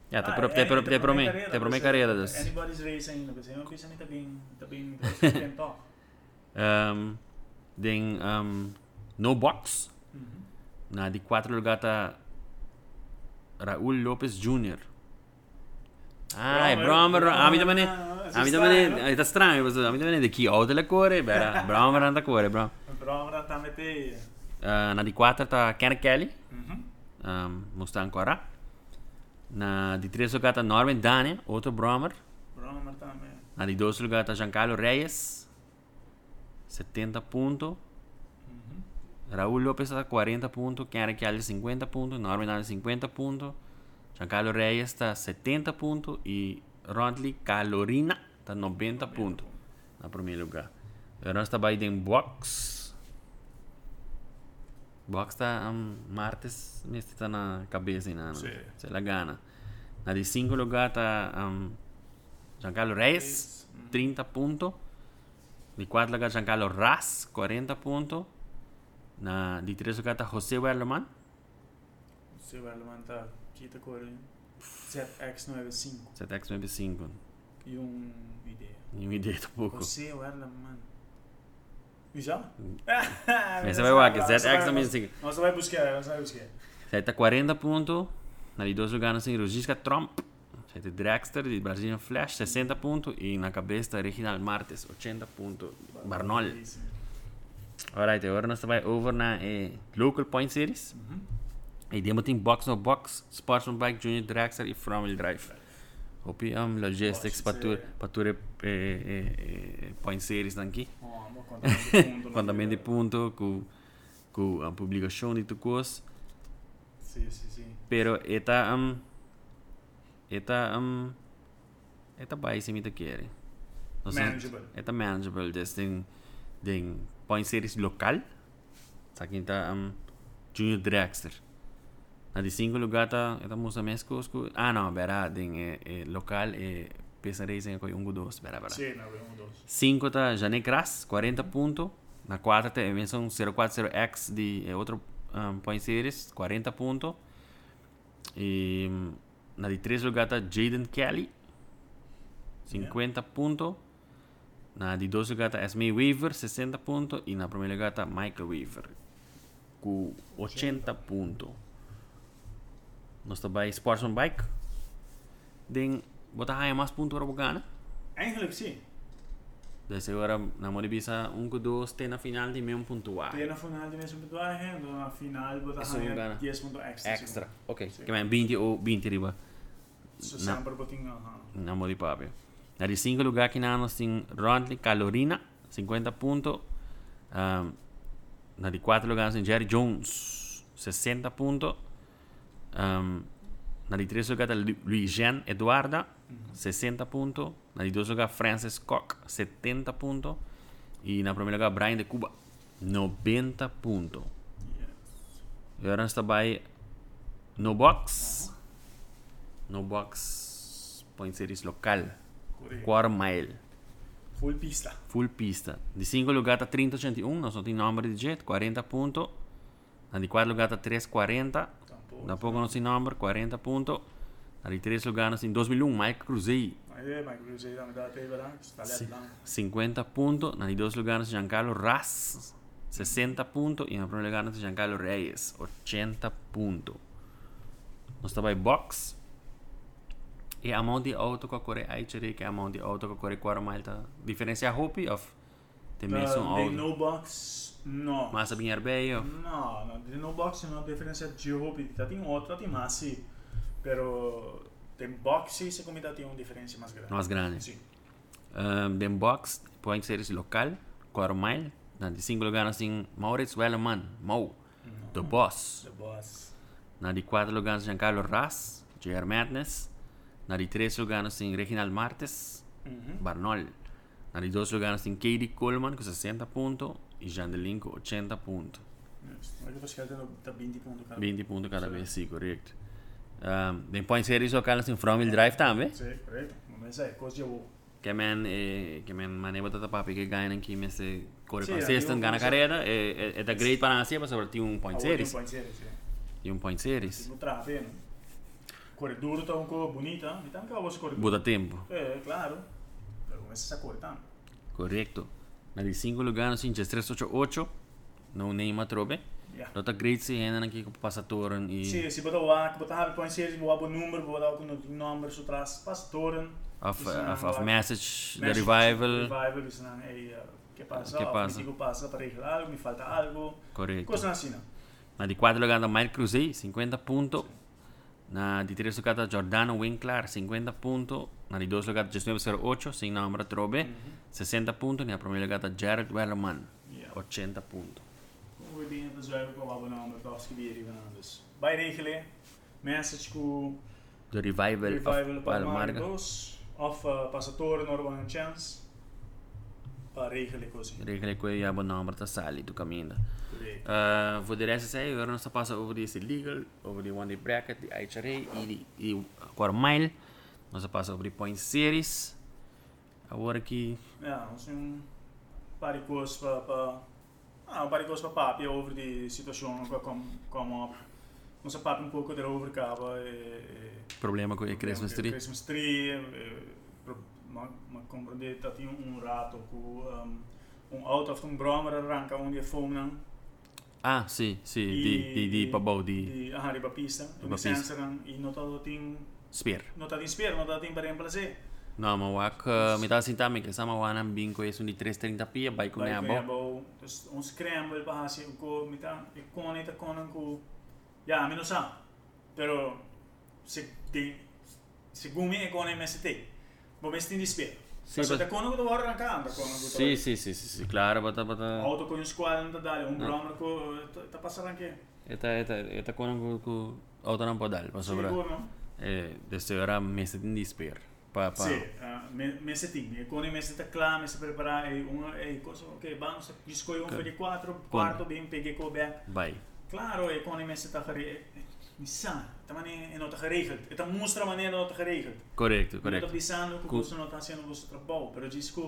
A: Te
B: Ah, é,
A: te
B: é,
A: te
B: carreira,
A: te prome
B: dus,
A: carreira.
B: eh,
A: dus.
B: Anybody's race ainda, mas eu penso que tá bem, tá bem, tá bem.
A: Um, den um, No Box.
B: Mhm.
A: Na di 4 lugar tá Raul Lopez Jr. Ah, é Bromer. A mim também é. A mim também é. Tá estranho, mas a mim também é de que outra la core, bera. Bromer anda core, bro.
B: Però ora tá mette...
A: Uh, na di 4 tá Ken Kelly.
B: Mhm.
A: Um, mosta ancora. Na di 3 lugar tá Norman Daniel, outro Bromer.
B: Però ora tá me...
A: Na di 2 lugar tá Giancarlo Reyes. 70 pontos.
B: Mhm.
A: Raúl López está 40 puntos, Kenry Kelly 50 puntos, Norman Allen 50 puntos, Giancarlo Reyes está 70 puntos y Rontley Calorina está 90 puntos na primeiro lugar. Agora está em box. Box está um, martes, neste está na cabeça ainda,
B: Sim.
A: se la gana. Na de 5 lugar está um, Giancarlo Reyes, 30 puntos. De 4 lugar Giancarlo Ras, 40 puntos. Na de 3 lugar está José Werleman,
B: Se vai levantar, kita core ZX95
A: ZX95.
B: e um ideia.
A: Nenhuma ideia tampouco.
B: Você, o Erlan, mano. E já?
A: Essa vai lá, que ZX95.
B: Nós vai buscar, nós vai buscar.
A: Zij está 40 puntos. Na de 2 lugar tem Rosiska Trump. Zij tem Dragster de Brazilian Flash, 60 puntos. E na cabeça está Reginald Martes, 80 puntos. Barnol. Alright, agora nós vai over na eh, Local Point Series.
B: Mhm.
A: E demo tem Box no Box, Sportsman Bike, Junior Dragster e From Wheel Drive. Je um, logistics para tu eh, eh.
B: Oh, ma quanto punto.
A: Com, com a publicação de tu coisa.
B: Sì, sì, sì.
A: Pero esta um, esta um, esta país se me te quiere. No
B: Manageable.
A: Esta manageable just den den point series local. Sa quinta um, Junior Dragster. Na de cinco lugar ta esta musa mescosco. Ah no, verá den eh, eh, local eh, pesa racing com um dos, verá, verá.
B: Sì, ne abbiamo dos.
A: 5 tá Jané Crass, 40 pontos. Na 4 tem Emerson 040X de é outro um, point series, 40 pontos. E na de 3 lugar tá Jaden Kelly, 50 pontos. Na de 2 lugar tá Esme Weaver, 60 pontos. E na primeira lugar tá Michael Weaver, com 80 pontos. Nós estamos bij Sportsman Bike. Den, bota aí mais pontos para o Gana.
B: Eigenlijk sim.
A: Desse agora, na Moribisa, um com dois tem na final de mesmo pontuar.
B: Tem na final de mesmo pontuagem, então na final botar
A: ganha.
B: 10 pontos extra.
A: Extra. Ok. Que é 20 ou 20 riba.
B: So,
A: Na-
B: sempre botinho, aham.
A: Na Moripabe. Na de 5 lugar que nós tem Rontley Calorina, 50 pontos. Um, na de 4 lugar tem Jerry Jones, 60 pontos. Um, na de 3 lugar tem Luis Jean Eduarda, 60 pontos. Na de 2 lugar Francis Koch, 70 pontos. E na primeiro lugar Brian de Cuba, 90 pontos.
B: Yes.
A: E agora está by No Box. No Box Point Series local. Quarter mile.
B: Full pista.
A: Full pista. De 5 lugar está 3081. Nós não temos número de jet. 40 pontos. Na de 4 lugar está 340.
B: Tampouco.
A: Tampouco não tem número. 40 pontos. Na de 3 lugar nós temos 2001. Mike Cruzei.
B: Aí, mas cruzei da medalha aí, verdade? Está
A: Sim.
B: lá.
A: 50 pontos. Na de 2 lugar nós temos Giancarlo Ras. 60 pontos. E na primeiro lugar nós temos Giancarlo Reyes. 80 pontos. Nós estamos em box. E a mão de auto que corre aí, tirei que a mão de auto que corre 4 miles. Tá? Diferença hopi of tem mesmo
B: Uh, de
A: auto.
B: no no.
A: Arbei of
B: No, no, de no box não differenza de roupa, tá tem outra, tem massi, pero tem boxe se come tem uma diferença mais grande.
A: mais grande.
B: Sim.
A: Um, den box pode ser esse local, 4 miles. Na de 5 lugar nós temos Maurits Wellerman, Mau, the boss.
B: The boss.
A: Na de 4 lugar nós temos Giancarlo Ras, JR Madness. Na de 3 lugar nós temos Reginald Martes,
B: Uhum.
A: Barnol. Na de 2 lugar nós temos Katie Coleman com 60 pontos e Jean Delin com 80 pontos.
B: Yes. Mas eu acho que ele tá 20 pontos cada.
A: 20 pontos cada vez, sim, correto. Um, den point series local nós temos From Wheel Drive também.
B: Sim, correto. Mas é, coisa eu.
A: Que men, eh, que men maneira botata papi que ganha aqui nesse corre
B: Sim,
A: consistent
B: eu-
A: ganha
B: eu-
A: carreira é é é da great para nós para sobre ter um point series
B: Point series,
A: e um point series.
B: No trafe, no. Corre duro tá um pouco bonita, então que eu vou correr.
A: Buda tempo,
B: É, claro.
A: Correto. Na de 5 lugar nós temos 388, não nem uma trobe.
B: Yeah.
A: Nota great se ainda aqui com passatoren e
B: Sim, se botar o A, botar series, botar o número, botar o número so
A: of
B: Isso não
A: of, of
B: lá.
A: message, the revival,
B: Revival, não é. eh, que passa?
A: Que passa?
B: Digo passa para me falta algo.
A: correto.
B: Coisa assim.
A: Na de 4 lugar da Mike Cruzei, 50 pontos. Na de 3 lugar da Giordano Winkler, 50 pontos. Na de 2 lugar da 1908, sem número trobe, 60 pontos. Na primeira lugar da Jared Wellerman,
B: Ja.
A: 80 pontos.
B: We beginnen te zwijgen op wat we nou met als gebied hier gaan. Dus bij regelen, message ku
A: The Revival,
B: revival
A: of
B: para
A: Palmarga.
B: Marcos of uh, passatoren or one chance. Para regelen coisa.
A: Regele que eu o número da sali do caminho. Uh, voor de rest sei, agora nós passa over deze legal, over die one day bracket, die HRA e die quarter mile. Nós passa over die point series. Agora aqui,
B: Ja, ons een paar coisas para para ah, um par de coisas para papi over die situação que kom kom op. Ons papi um pouco erover kaba e
A: problema com o Christmas tree.
B: Christmas tree, eh, pro- ma ma compreender dat hij een raad ook um, een auto of een brommer arranca onde é fome não
A: Ah, sim, sim, die, die, die pabou, die
B: die ah die papista
A: Die
B: die
A: papista.
B: sensor dan e não todo tem
A: spear.
B: não tá inspira não tá tem para reemplacer
A: Não, mas o ac, uh, me dá assim também, que sama wana bingo é um de 330 pia, vai com
B: Vai
A: a
B: com
A: bo.
B: abo dus ons scramble para assim o co mita e com eta com com ja menos sa pero se tem segundo é com MST Bom, mas tem Mas
A: mas-
B: eu vou arrancar, anda quando eu
A: Sim, sim, claro, bata, bata.
B: auto com esquadra não dali, um broma com tá passando aqui.
A: Eta, eta, eta com com auto não pode dar? Eh, desse hora me se tem desespero. Pa, pa.
B: Sim, me se tem, e quando me se tá claro, me se preparar e uma e coisa, ok, vamos escolher um de quatro, quarto bem, peguei com o bem.
A: Vai.
B: Claro, e quando me se tá Nissan, também é não tá geregeld. É mostra maneira não tá geregeld.
A: Correto,
B: Não
A: correto.
B: pensando que
A: Co-
B: você não tá sendo o seu trabalho, pero diz que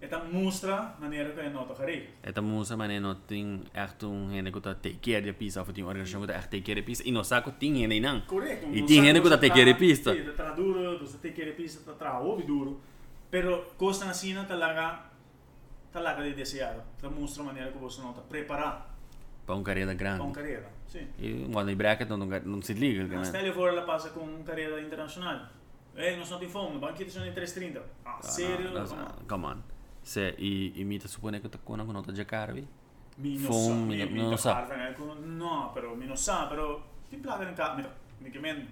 B: é mostra maneira que é não tá geregeld.
A: Eta musa mané no ting echt um hene ko ta take care de pista of ting organisação ko ta echt take care de pista. E no saco ting hene não.
B: Correto.
A: E tem gente que tá te querer pista.
B: Sim, tá duro, você tem que querer pista, tá tra ouve duro. Pero costa assim tá larga tá larga de deseado. Tá mostra maneira que você não tá preparado.
A: para uma carreira grande.
B: Para uma carreira, sim.
A: E quando ele bracket não, não se liga.
B: Mas
A: né?
B: stel je voor, ela passa com uma carreira internacional. Ei, nós não temos fome, o banquete são em 330. Ah,
A: Ah,
B: sério?
A: não, não, come on. Se, e, e mi ta supone que ta kona con nota giocare, vi?
B: Mi non
A: Fome,
B: sa,
A: mi-
B: mi,
A: mi
B: mi
A: non
B: ta
A: sa.
B: harven, eh, con- No, però mi non sa, però ti plaga in casa, mi ta, mi che men...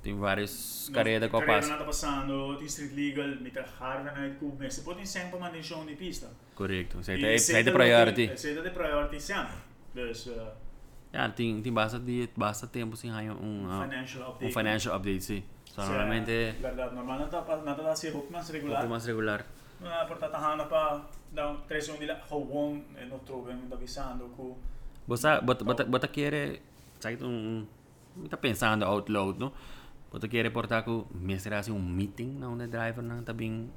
A: Tem várias carreiras que eu
B: Carreira
A: passo.
B: não tá passando, tem street legal, mi ta harven uit ku, mas você pode sempre mandar show de pista.
A: Correto. Sei
B: E
A: te,
B: sei
A: sei te
B: dat
A: priority.
B: ook- Sei dat de priority sempre. Dus, uh,
A: Ja, tem, tem basta, de, basta tempo sem ganhar um, ah,
B: financial update.
A: um financial update, sim. So,
B: Sì,
A: normalmente,
B: Verdade, normal não tá, não tá da ser pouco mais
A: um
B: regular.
A: pouco mais regular.
B: Ah, portanto, hana pa da três um dila gewoon e no troven da visando ku
A: Você, bota, bota, bota querer, sabe, um, um, tá pensando out loud, no? Bota querer portar com, mestre assim, um meeting, não, de driver, não, tá bem,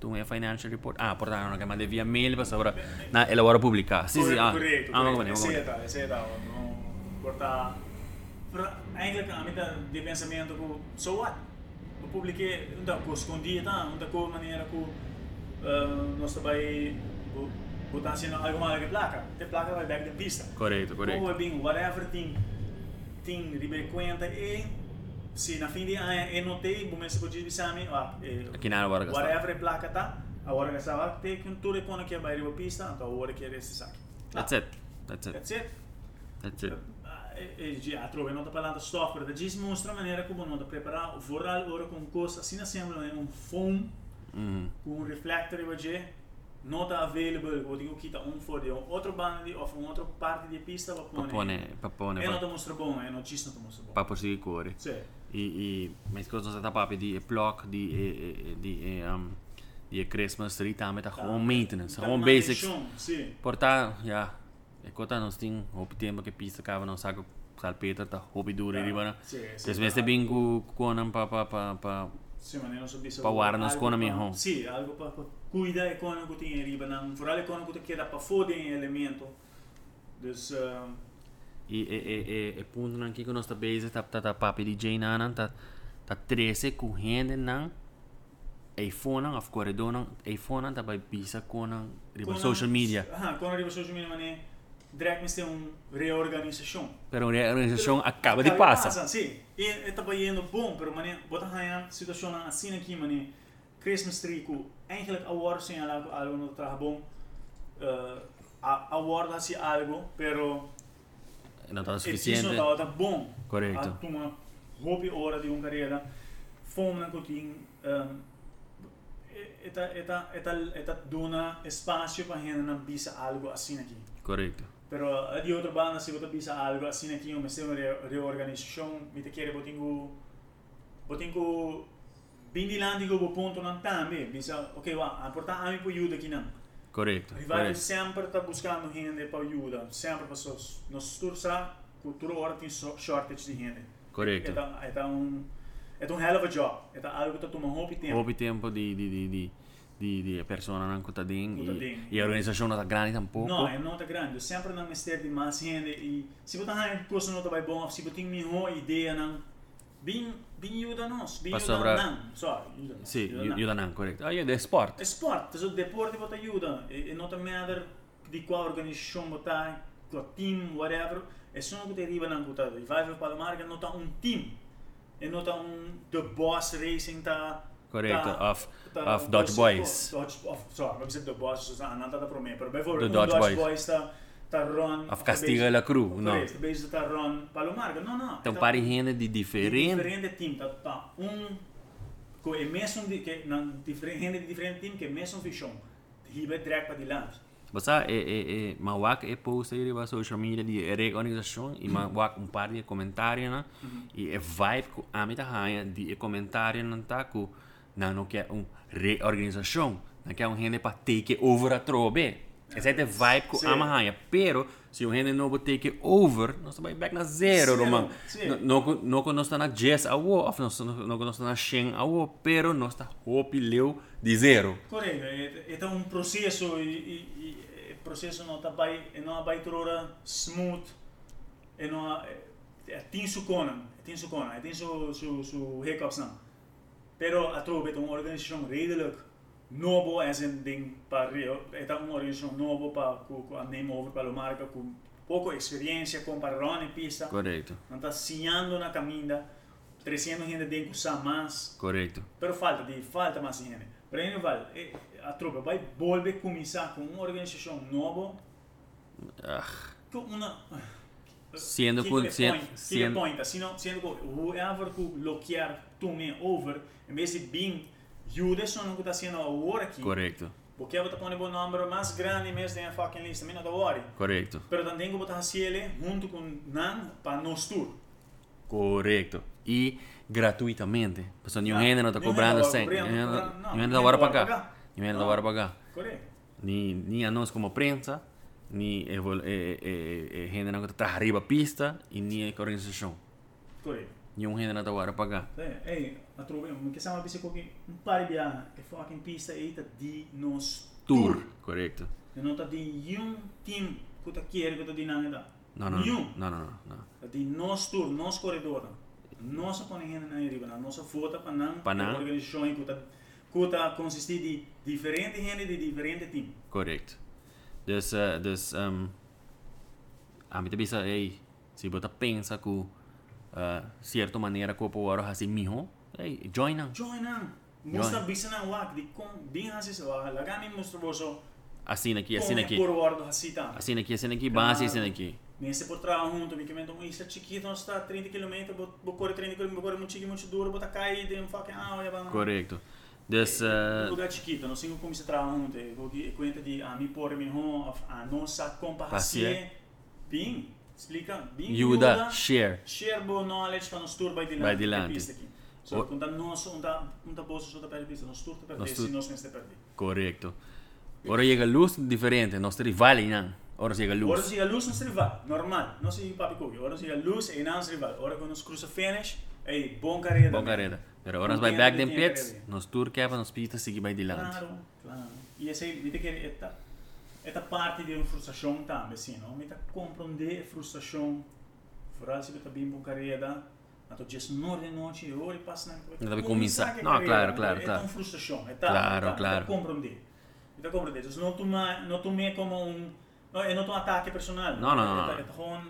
A: tu é financial report. Ah, portar, não, que manda via mail, para sobre, na, ela hora publicar. Sim, sim, ah,
B: corretto,
A: ah, vamos
B: corretto.
A: vamos
B: Eseta, eseta, no porta Però eigenlijk a mita di pensamento ku so what? O unda ku escondia tá, unda ku maneira ku uh, nós também botar assim algo mal que placa. Te placa vai back de pista.
A: Correto, correto.
B: Ou bem, whatever thing thing ribe conta e se na fim de ano e notei, bom mês pode dizer sami, ah,
A: Aqui na hora gastar.
B: whatever placa tá, a hora estava te que tudo quando que vai ribe pista, então a hora que é esse saque.
A: That's it. That's it.
B: That's it.
A: That's it.
B: E já trove não tá falando stoff, pero diz mostra a maneira como não tá preparar o voral ora com coisa assim assembla em um foam
A: Mhm.
B: com um reflector e hoje não tá available, ou digo que tá um for de um outro band ou uma outra parte de pista para pôr.
A: Papone, papone,
B: E não tá mostra bom, e não diz não tá mostra bom.
A: para conseguir cor.
B: Sim.
A: E, e mas coisas não tá de block de de de um de Christmas tree tá met gewoon maintenance, gewoon basics.
B: Sim.
A: Portar, ja, e conta nós tem hope tempo que pista cava não sabe salpeta tá hope duro riba na.
B: Sim, sim.
A: Des vezes bem com com pa pa pa pa
B: Sim, mas não sabia
A: Pa guardar nas coisas mesmo.
B: Sim, algo para cuidar com o que tem riba, não, foral com o que queda para foder em elemento. Dus, uh,
A: e e e e e ponto nan que nós tá base tá tá tá papi DJ nan tá tá 13 correndo nan iPhone of corredor nan iPhone tá vai pisa com nan riba
B: com
A: social media.
B: Ah, com a riba social media, mas direct mas tem uma reorganização.
A: Pero a organização acaba de passar.
B: Sim, e estava indo bom, pero mané, bota a situação assim aqui, mané, Christmas tree ku eigenlijk award sem algo algo no trabalho bom. Uh, award assim algo, pero
A: Não tá
B: Isso
A: suficiente.
B: não tá bom.
A: Correto.
B: A uma hobby hora de uma carreira, fome na cotin, eta eta eta eta dona espaço para gente não bisa algo assim aqui.
A: Correto.
B: Pero a de outra banda se botar bisa algo assim aqui, uma ser uma re- reorganização, me te querer botingo botingo bindilandi go ponto não também, bisa, ok, wa, a portar a mim por ajuda aqui não.
A: Correto.
B: Rival
A: Correto.
B: sempre está buscando gente para ajuda, sempre para nós nós tursa cultura hora tem so- shortage de gente.
A: Correto.
B: É tá um é um hell of a job. É tá algo que tá tomando muito tempo.
A: Houve tempo de de de de de de persona não que tá dentro
B: Que tá
A: e,
B: dentro.
A: e a organização não tá grande tampouco.
B: Não, é nota grande. Sempre não mistério de mais gente e se você tá coisa não tá vai bom, se você tem melhor ideia não bem bem ajuda nós, bem
A: Pa
B: ajuda
A: sobra-
B: não, só ajuda. nós,
A: Sì,
B: ajuda
A: io,
B: nós.
A: io da nan, corretto. Ah, io de sport.
B: É sport, é o deporte que ajuda. E, e não tá matter de qual organização botar, qual team, whatever. É só que te arriba não botar. E vai para a marca, não tá um team. E não tá um The Boss Racing tá
A: Corretto,
B: tá-
A: of,
B: tá-
A: of Dodge Boys.
B: Dodge, of, sorry, Boss, não tá para mim. Pero bem,
A: The
B: um
A: Dodge
B: Dodge
A: Boys.
B: Boys tá tá run.
A: Of Castiga la Cruz, no.
B: Correto, base tá run para a marca. Não, não.
A: Então,
B: tá-
A: pare gente de
B: de
A: diferente.
B: diferente team, tá, tá um com é mesmo de que não diferente gente de diferente team que mesmo fichão. Hibe direct para de lado.
A: Você é é é mawak é post aí na social media de reorganização e mawak um par de comentários né e é vibe com a mita hanha de comentário não tá com não não quer um reorganização. Não quer um gente para take over a trobe essa é a vibe com a hanha pero se o gente não take over nós vai back na zero
B: sim.
A: não não nós está na 10 a ou nós não nós está na 100 a wo pero nós está hope leu de zero.
B: Correto, é, é um processo e, e processo não tá vai não vai toda smooth não é, é tem su conan, tem su conan, tem su su su hiccups não. Pero a trobe é uma organização redelijk novo as in ding para Rio, é uma organização novo para com a name over para marca com pouco experiência, comparando em pista,
A: Correto,
B: não está sinhando na caminha, trazendo gente dentro usar mais,
A: correto.
B: pero falta de falta mais gente. Ele vai, eh, a tropa vai voltar começar com uma organização nova,
A: Ah,
B: com uma
A: Sendo
B: que
A: com-
B: que que
A: sendo
B: que whoever que bloquear também over, em vez de ajuda só não que está sendo agora aqui.
A: correto,
B: Porque eu vou pôr um número mais grande mesmo na fucking lista, não está worry.
A: correto,
B: Pero também vou botar ele junto com Nan para nós tour.
A: correto. E gratuitamente. Pessoal, nenhum gente não está cobrando sem. Nenhum
B: não
A: vai
B: vai
A: pagar.
B: pagar.
A: Nenhum gente
B: Não.
A: vai pagar.
B: Correto.
A: Ni, ni a nós como prensa, eh, eh, gente não está arriba a pista, e nem a organização.
B: Correto.
A: Não vai pagar.
B: É, ei, a tropa, o que chama bicicleta que um par de é fucking pista eita de nós
A: Tour, correto.
B: E não está de nenhum time que está querendo que está de nada.
A: Não, não,
B: Nenhum.
A: não, não, não, não.
B: Está de nós tour, nós corredor. Nossa conhecida na arriba, na nossa foto para não
A: Pa não.
B: organização que está que está consistir de diferente gente de diferente time.
A: Correto. Dus, uh, dus um, a mim também ei, se você pensa que uh, certa maneira que o oro assim mijo, ei, join não.
B: Join aan.
A: Join.
B: Moesta bisa na wak di kon din lagani mosto boso.
A: Assim aqui, assim aqui.
B: Por.
A: Assim aqui, assim aqui, base, assim aqui.
B: Nesse por trabalho junto, me tomo isso chiquito, nós está 30 km, vou correr 30 km, vou correr muito chiquito, muito duro, botar cair, tem um fucking ah, olha para
A: Correto.
B: Um
A: uh,
B: lugar chiquito, nós temos como se trabalha junto, que conta de a mim por mim a nossa comparação.
A: Passe.
B: Bem, explica, bem.
A: Yuda, share.
B: share bo knowledge para nos tour by dilante.
A: By dilante.
B: pista aqui. So,
A: O-
B: quando nós um da um da bolsa só da perde pista, nos tour te perde,
A: Nos
B: se
A: tour-
B: nós neste perde.
A: Correto. Ora chega luz diferente, nós rivali não. Ora chega
B: Ora
A: luz.
B: se a luz nos rival, normal, não se papi cookie. Ora se a luz e não rival. Ora quando nos cruza finish, ei, bom carreira.
A: Bom carreira. Pero ora nós
B: Não
A: vai
B: tem
A: back
B: nada
A: them
B: de
A: pits,
B: carreira.
A: nós tour quebra, nós pista seguir vai dilante.
B: Claro, claro. E essa viste que esta esta parte de uma frustração também, assim, não? Me tá compreender a frustração. Fora se tá bem to just nor de noite, ora e passa na.
A: Não deve começar. Não, claro, claro,
B: É uma frustração, é tá.
A: Claro,
B: tá,
A: claro.
B: Compreender. Tá compreender. Não toma, não tome como um, não é não um ataque personal.
A: Não, não, não,
B: É
A: não.
B: é gewoon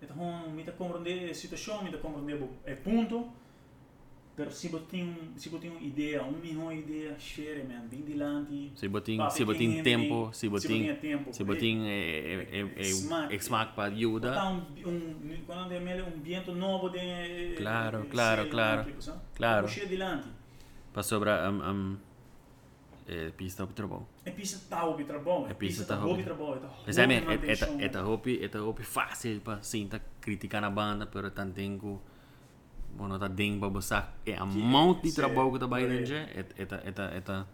B: é gewoon me tá compreender a situação, me tá compreender o é ponto. Pero se você tem, se você tem uma ideia, uma melhor ideia, share, man, bem
A: Se botin, se botin
B: quem
A: tempo,
B: tem-
A: se
B: se
A: botin,
B: botin tempo,
A: se
B: eh,
A: botin é é é é smack para ajuda.
B: um, um, quando é melhor, um viento novo de...
A: Claro,
B: de-
A: claro,
B: de-
A: claro.
B: de-?
A: Claro.
B: Puxa dilante.
A: Para sobra um um é pista para trabalho.
B: É pista tá o bom.
A: É pista
B: tá
A: tá
B: hobby
A: hobby.
B: trabalho.
A: Mas é é é é hopi é hopi fácil para sinta criticar na banda, pero tan tengo bueno tá ding para você é a monte de
B: sim,
A: trabalho que tá vai
B: correto.
A: dentro é é é é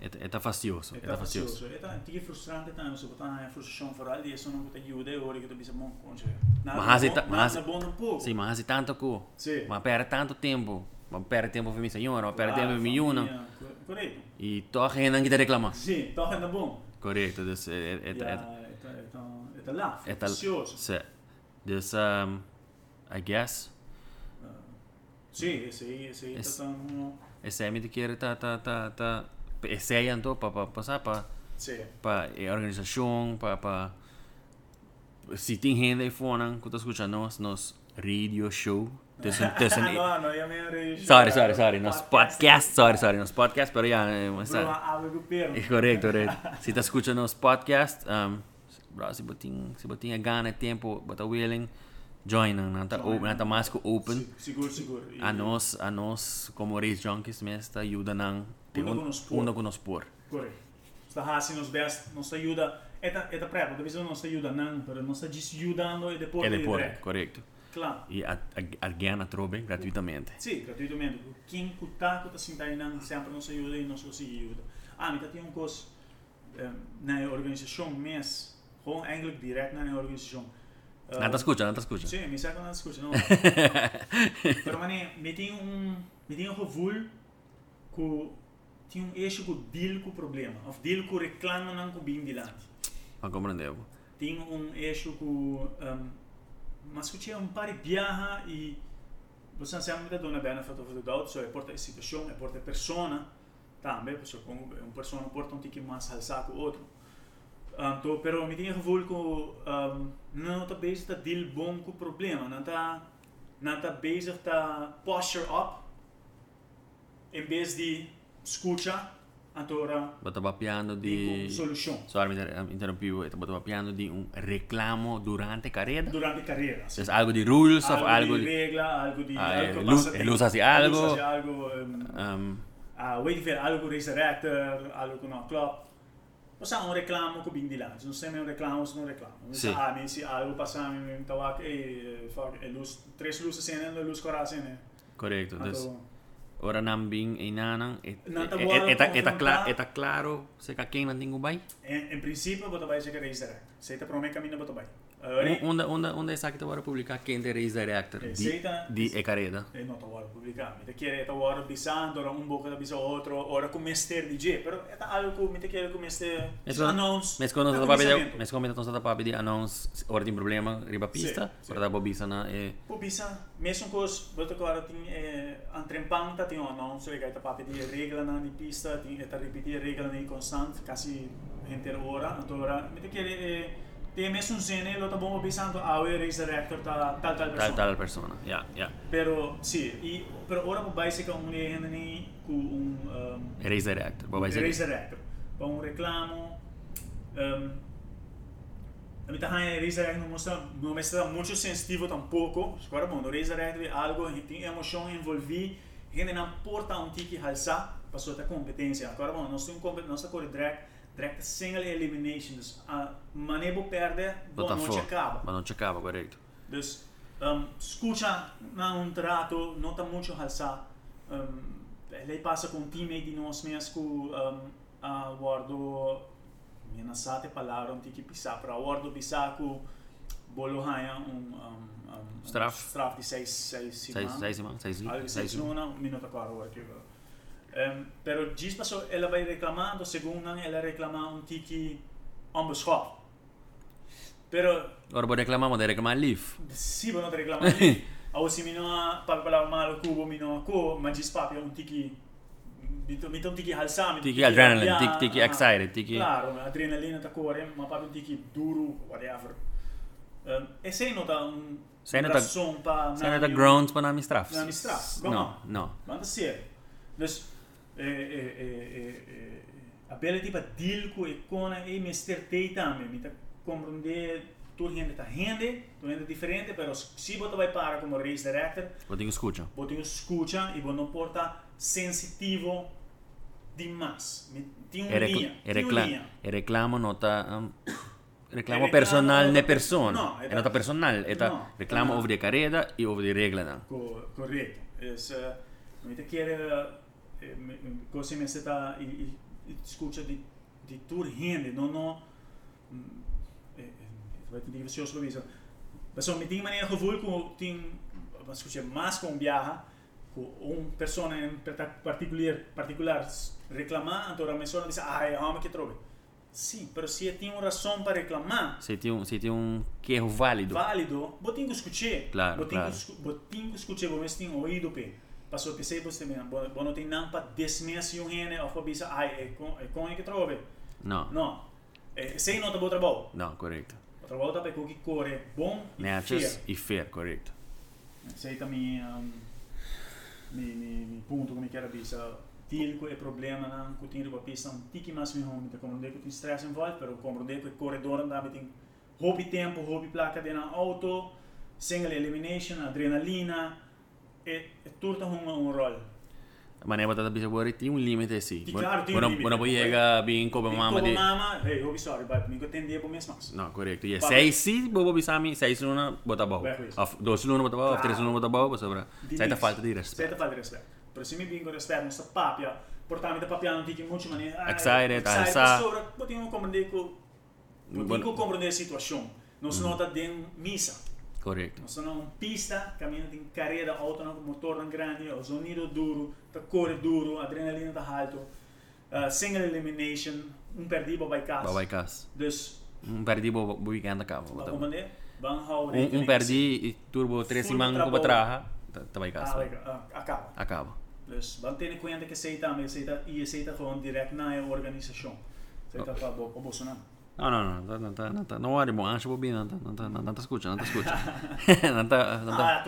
A: é é fastioso, é
B: É
A: fastioso.
B: É tá, tem frustrante tá, se botar uma frustração fora ali, isso não te ajuda, é hora que tu bisa.
A: Mas é ta- mas-
B: nada bom um pouco.
A: Sim, mas há tanto que
B: Sim.
A: mas perde tanto tempo, mas perde tempo para mim senhora, mas perde tempo para mim una
B: Correto.
A: e toda gente que te reclama.
B: Sim, tá ainda bom.
A: Correto, dus é é
B: É
A: é
B: tá é tá é tá lá,
A: é tal.
B: precioso.
A: Se, dus um I guess
B: Sim, esse aí, esse aí
A: Esse-
B: tá tão
A: esse é me de querer tá tá tá tá esse aí então para passar para
B: Sim.
A: para a organização, para para se tem gente aí fora que está escutando nós, nos radio show, tussen, tussen,
B: Não, não, eu me arranjo.
A: sorry, sorry, sorry, nos podcast, sorry, sorry, nos podcast, pero já, eh, mas
B: Bro,
A: tá,
B: abre o perno.
A: é correto, correto. Se está escutando nos podcast, um, bro, se botin, se botin a gana, tempo, bota willing, join, não tá
B: Join.
A: open, não tá mais que open.
B: Se- Seguro, seguro. E-
A: A nós, a nós, como race junkies, mesmo, está ajuda não,
B: Uno com nos por.
A: com.
B: Correto. Sta hasi nos best, nos ajuda. Eta, eta prego, da visão nos ajuda não, pero nos está ajudando e depois de
A: depois, correto.
B: Claro.
A: E a, a, alguém a trobe gratuitamente.
B: Sì, gratuitamente. Quem cutar, cuta sentar não sempre nos ajuda e nos consegue ajuda. Ah, mas tem um eh, na organização mesmo, gewoon eigenlijk direct na organização.
A: Não tá escuta, não tá escuta.
B: Sim, me saca na escuta, não. Pero mané, me tem um, me tem um gevoel que tem um eixo que deal com problema, of deal com o reclamo não com bem dilante.
A: Não compreendeu.
B: Tem um eixo que um, mas que tinha um par de viaja e você sabe muito dona bem foto do gato, só importa a situação, importa a persona, também, porque uma pessoa porta um tique mais alçado que o outro. Anto, pero me tinha gevoel um, não está bezig te deal bom com problema, não está não está bezig te posture up em vez de escuta ancora
A: Bota papiando
B: di
A: di...
B: solution
A: Sorry, mi interrompivo. Bota papiando di un reclamo durante carrera.
B: durante carriera. sì.
A: Es algo di rules of algo
B: di
A: di...
B: regla, algo di
A: Ah,
B: algo
A: lu- lusasi algo.
B: Lusasi algo um,
A: Um,
B: weet je veel, algo resurrector, algo no club. Passa un reclamo con bing di là, non sembra un reclamo, sono un reclamo. Mi
A: Sì.
B: sa, mi si algo passa mi tawak e fuck e luz, tres luces sene, la luz cora sene.
A: correcto. Entonces,
B: Anto,
A: ora nambing e nanan.
B: Nanta
A: Eta
B: buona
A: eta eta
B: confrontar.
A: cla- eta claro se ka king nan dingo bay.
B: en, en principio bota vai chegar resurrect. Se te promete caminho bota vai.
A: Onda onda onda esa que te voy a publicar quem te raise director
B: Eh,
A: di
B: seita-
A: di e careda.
B: E non tawar publicar. Mi te quiere tawar bisando, ora un boca da bisa otro, ora con mester DJ, pero è algo mi te quiere con mester
A: Mas quando
B: announce.
A: mas quando
B: da
A: tá papi
B: comissamento.
A: mas quando tá tá papi di announce ora tem problema riba pista,
B: Sì, sì.
A: ora da bobisa na e
B: Pô, bisa, mesmo cos, bota agora tem eh, antrempanta, tem um anúncio, que tá papi di regola na di pista, tem tá repetir regola na constant, quasi intera ora, então ora, mi te quiere eh, tem mesmo un zene, lo tá bom bisando, ah, o resurrector tá tal tal
A: tal
B: persona.
A: tal persona. Ja, ja.
B: Pero sì, e, pero ora po vai se ka un ni cu un um,
A: director. Bobai se.
B: resurrector, pa un reclamo. Um, a mim também resurrector não mostra, não mostra muito sensitivo tampouco. Agora bom, no resurrector é algo que tem emoção envolvida, gente não porta um tique halsa, passou a competência. Agora bom, nós temos nossa corre direct, direct single elimination, dus a manebo perde, bom,
A: Bota
B: não
A: fora.
B: te acaba.
A: Mas não te acaba, correto.
B: Dus um, escucha na un está muito alçar. Um, lei passa com um time de nós mesmos que um, a guardo minha nasate palavra um tiki pisa para guardo pisa que bolo haya um, um, um
A: Straf.
B: straf de seis seis
A: Seis
B: semanas.
A: seis semanas, seis
B: Algo
A: seis.
B: seis luna, un minuto agora work um, pero diz passou ela vai reclamando, segundo ela reclama um tiki onbeschaft. Pero
A: Ora bo reclamamo de reclamar leave.
B: Sì, ma non reclamare. A si mino a parlare male cubo mino a co, ma ci spapia un tiki mi un tiki halsami.
A: Tiki adrenaline, tiki tiki excited, tiki
B: Claro, adrenalina ta cuore, ma proprio un tiki duro, whatever. Um, e sei nota un
A: Sei nota- Sai na grounds pa namin strafs.
B: Na mi straf,
A: No,
B: no. Ma anda sério. Dus eh, eh, eh, eh, eh, a bela tipo deal com e com e mister tei também, me tá compreender tu gente tá rende, tu gente diferente, pero se você vai para como race director,
A: Vou ter que escutar.
B: você escuta e você não porta sensitivo demais. Me- Tem um
A: E, recla
B: linha,
A: e,
B: tem um
A: recla
B: linha.
A: e reclamo nota um, reclamo
B: reclamo
A: personal ne
B: nota-
A: persona.
B: no,
A: è
B: eta-
A: nota personal, eta
B: no,
A: reclamo
B: no.
A: over de carrera e over de regla dan.
B: Co corretto. Es, uh, mi chiede eh, me- me- mi sta i, i, i scusa di di tur hende, non ho mm, eh, eh, vai te dire se lo viso. Ma so mi tinha maneira gevoel com tin mas mas com viaja com un persona in particular particular reclamar, então a pessoa diz, ah, homem que trobe. Sim, pero se tinha uma razão para reclamar,
A: Se tem um, se tem um erro válido.
B: válido, botinho escutar.
A: Claro,
B: botinho
A: claro.
B: botinho escutar, vou mesmo ouído pe. Passou que sei você mesmo, não tem não para desmentir um rene ou para pensar, ai, é com é com que trove.
A: No,
B: Não. É não tá bom trabalho.
A: no, corretto.
B: O trabalho tá para que corre bom e fair.
A: e fair, corretto.
B: Sei também um, mi mi mi ponto como quero bisa tilco é problema não que tem para pensar um tique mais me home, tá compreender que tem stress envolvido, pero compreender que corredor anda tem hobby tempo, hobby placa de na auto, single elimination, adrenalina, e, e tudo tem um, um rol.
A: Ma ne potete bisogno di un limite, sì.
B: Sì, chiaro, ti un
A: Buona,
B: limite,
A: buona poi
B: poi-
A: llega bien come
B: Como
A: mamma di...
B: mama, hey, hobby sorry, but mi que tem dia por mês mais.
A: No, corretto. Yeah.
B: Vabbè.
A: Sei sì, bobo bisami, sei su una bota bobo.
B: Beh, questo.
A: Of, dos su una bota bobo, of tre su una bota bobo, sopra. Sei ta falta di
B: Sei
A: rispetto.
B: ta falta di rispetto. Però se mi vinco rispetto, non sta papia, portarmi da papia non ti che molto maniera.
A: Excited,
B: excited,
A: alza.
B: sopra, potevo comprendere che potevo
A: Buon-
B: comprendere la situazione. Non sono da den missa.
A: Corretto.
B: Non sono in pista, cammino in carriera, auto con motore grande, o sonido duro, corre duro, adrenalina ta alto. Uh, single elimination, un perdido vai casa.
A: Bobo cas.
B: Dus,
A: Un perdi bobo bobo weekend a cavo.
B: ma
A: bota
B: come
A: bobo.
B: ne? Van hou
A: Un, perdi turbo tre
B: Full
A: simanco
B: trabalho.
A: pa traha, ta vai
B: Ah, ah, acaba. Dus wat ten conta que aceita, me aceita e aceita gewoon direct na je organisação. Aceita para o Bolsonaro.
A: No, no, no, não não tá, não não não não não. Não não tá,
B: Ah,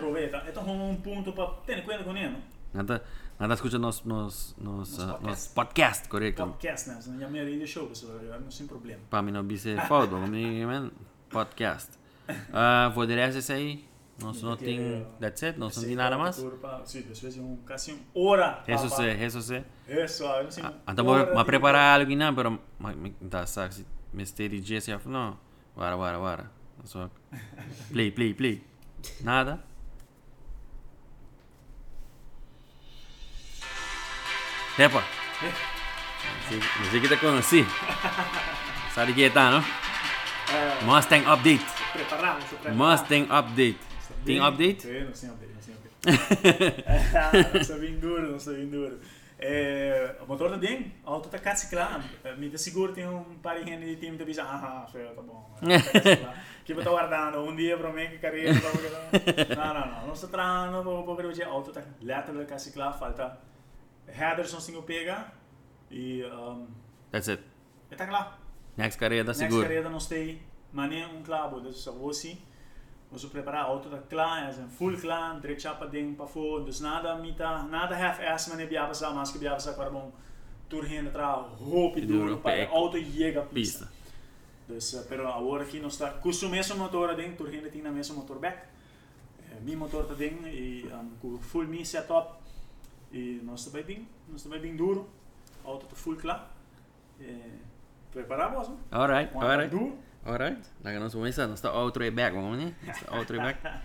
B: ter cuenta com ele.
A: não tá, não tá escuta nos, nos, nos,
B: Nos
A: uh,
B: podcast.
A: nos podcast, correto?
B: Podcast, né? Não é minha radio show, pessoal. Não sem problema.
A: Para mim não bise foto, comigo, man, podcast. Uh, vou direto esse aí, nós não tem, that's it, nós não tem nada mais.
B: Sim, depois um quase uma hora.
A: Isso é, isso é.
B: Isso, eu não sei.
A: Então vou me preparar algo não, pero ma- me tá sabe steady dia assim, não. Bora, bora, bora. Só play, play, play. Nada. Epa. Você que te conheci. Sabe que tá, não? Mustang update.
B: Preparamos, preparamos.
A: Mustang update. Tem update?
B: Sim, não tem update, não tem update. É, não bem duro, não está bem duro. É, o motor tá bem, o auto tá. Me dá seguro, tem um par de gente de time que diz, ah, foi, tá bom. Que eu tô guardando um dia para mim que carreira. Não, não, não. Não está trando, vou ver o auto tá lateral ciclar, falta headers não se pega e um,
A: That's it.
B: tá lá.
A: Next carreira
B: Next
A: seguro.
B: carreira não tem mané um clavo, dus só Vamos preparar auto da clã, é um full clã, direita para dentro para fora, dus nada mita, nada half-ass, mas biava passar, mas que biava passar para bom tour renda atrás, roupa e
A: Duro,
B: duro, para
A: pé.
B: auto chega a pista. Dus, uh, pero agora aqui nós está com o mesmo motor dentro, tour renda tem na mesmo motor back, meu motor tá dentro e um, com full mi setup e nós está bem, nós está bem duro, auto tá full clã, é, preparamos, né?
A: Alright, alright.
B: duro.
A: Alright. Laga nós começar, nós está outro way back, vamos né? Nós tá outro way back.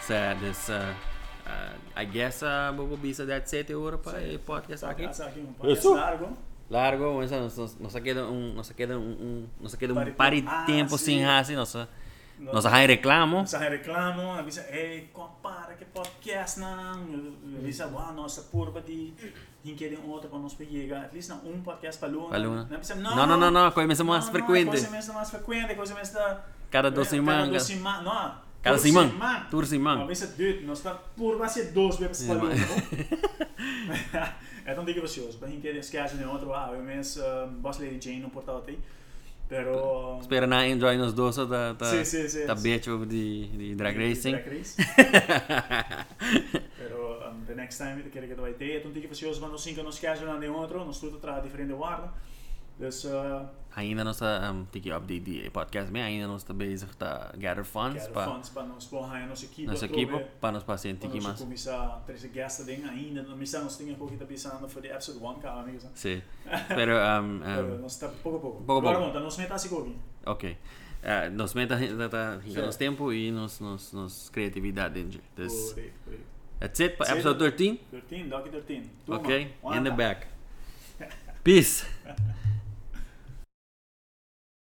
A: So, this, uh, uh, I guess, uh, Bobo Bisa, that's it, euro para o podcast aqui.
B: Um podcast
A: Isso.
B: largo.
A: Largo, vamos lá, nós, nós queda um, nós queda um, nós queda um par de
B: tempo. Ah,
A: sem assim, nós, nós arranha reclamo.
B: Nós reclamo, avisa, ei, compara que podcast não, avisa, uau, nossa curva de hinqueira um outro para nós pegar, at least não um podcast para Luna.
A: Para Luna.
B: Não,
A: Não, não, não, coisa mais
B: não,
A: frequente.
B: Coisa mais mais frequente, coisa mais da
A: Cada duas semanas.
B: Cada duas semanas, não.
A: Cada
B: por
A: semana. Por semana.
B: Avisa, dude, nós está por vai ser dois vezes para Luna, É tão digo vocês, para hinqueira esquece de outro, ah, eu mesmo, boss Lady Jane no portal tem, pero
A: Espero na enjoy nos dois, tá, tá,
B: Sim, sim, sim.
A: tá becho de, de drag racing.
B: Drag race. Pero um, the next time que vai ter, então tem que fazer os manos cinco nos casos lá de outro, nós tudo tra diferente guarda. Dus uh,
A: Ainda nós tá, um, tem que update de podcast, mas ainda nós tá bezig tá gather funds para
B: funds para pôr aí nossa equipe.
A: nossa equipe, para nós pacientes aqui
B: nós
A: mais.
B: começar a trazer gasta ding ainda, nós missa nós tinha pouco tá pensando for the episode 1, cara, amigos.
A: Sim. Pero, um,
B: Pero
A: um,
B: nós tá pouco a pouco.
A: Pouco a
B: Agora
A: pouco.
B: vamos, nós meta assim comigo.
A: ok. Uh, nós meta tá, tá,
B: Sim.
A: nos tempo e nos, nos, nos criatividade dentro. This, that's it, para
B: Sim.
A: episode 13.
B: 13, Doc 13. Turma,
A: Ok,
B: one
A: in the back. Peace.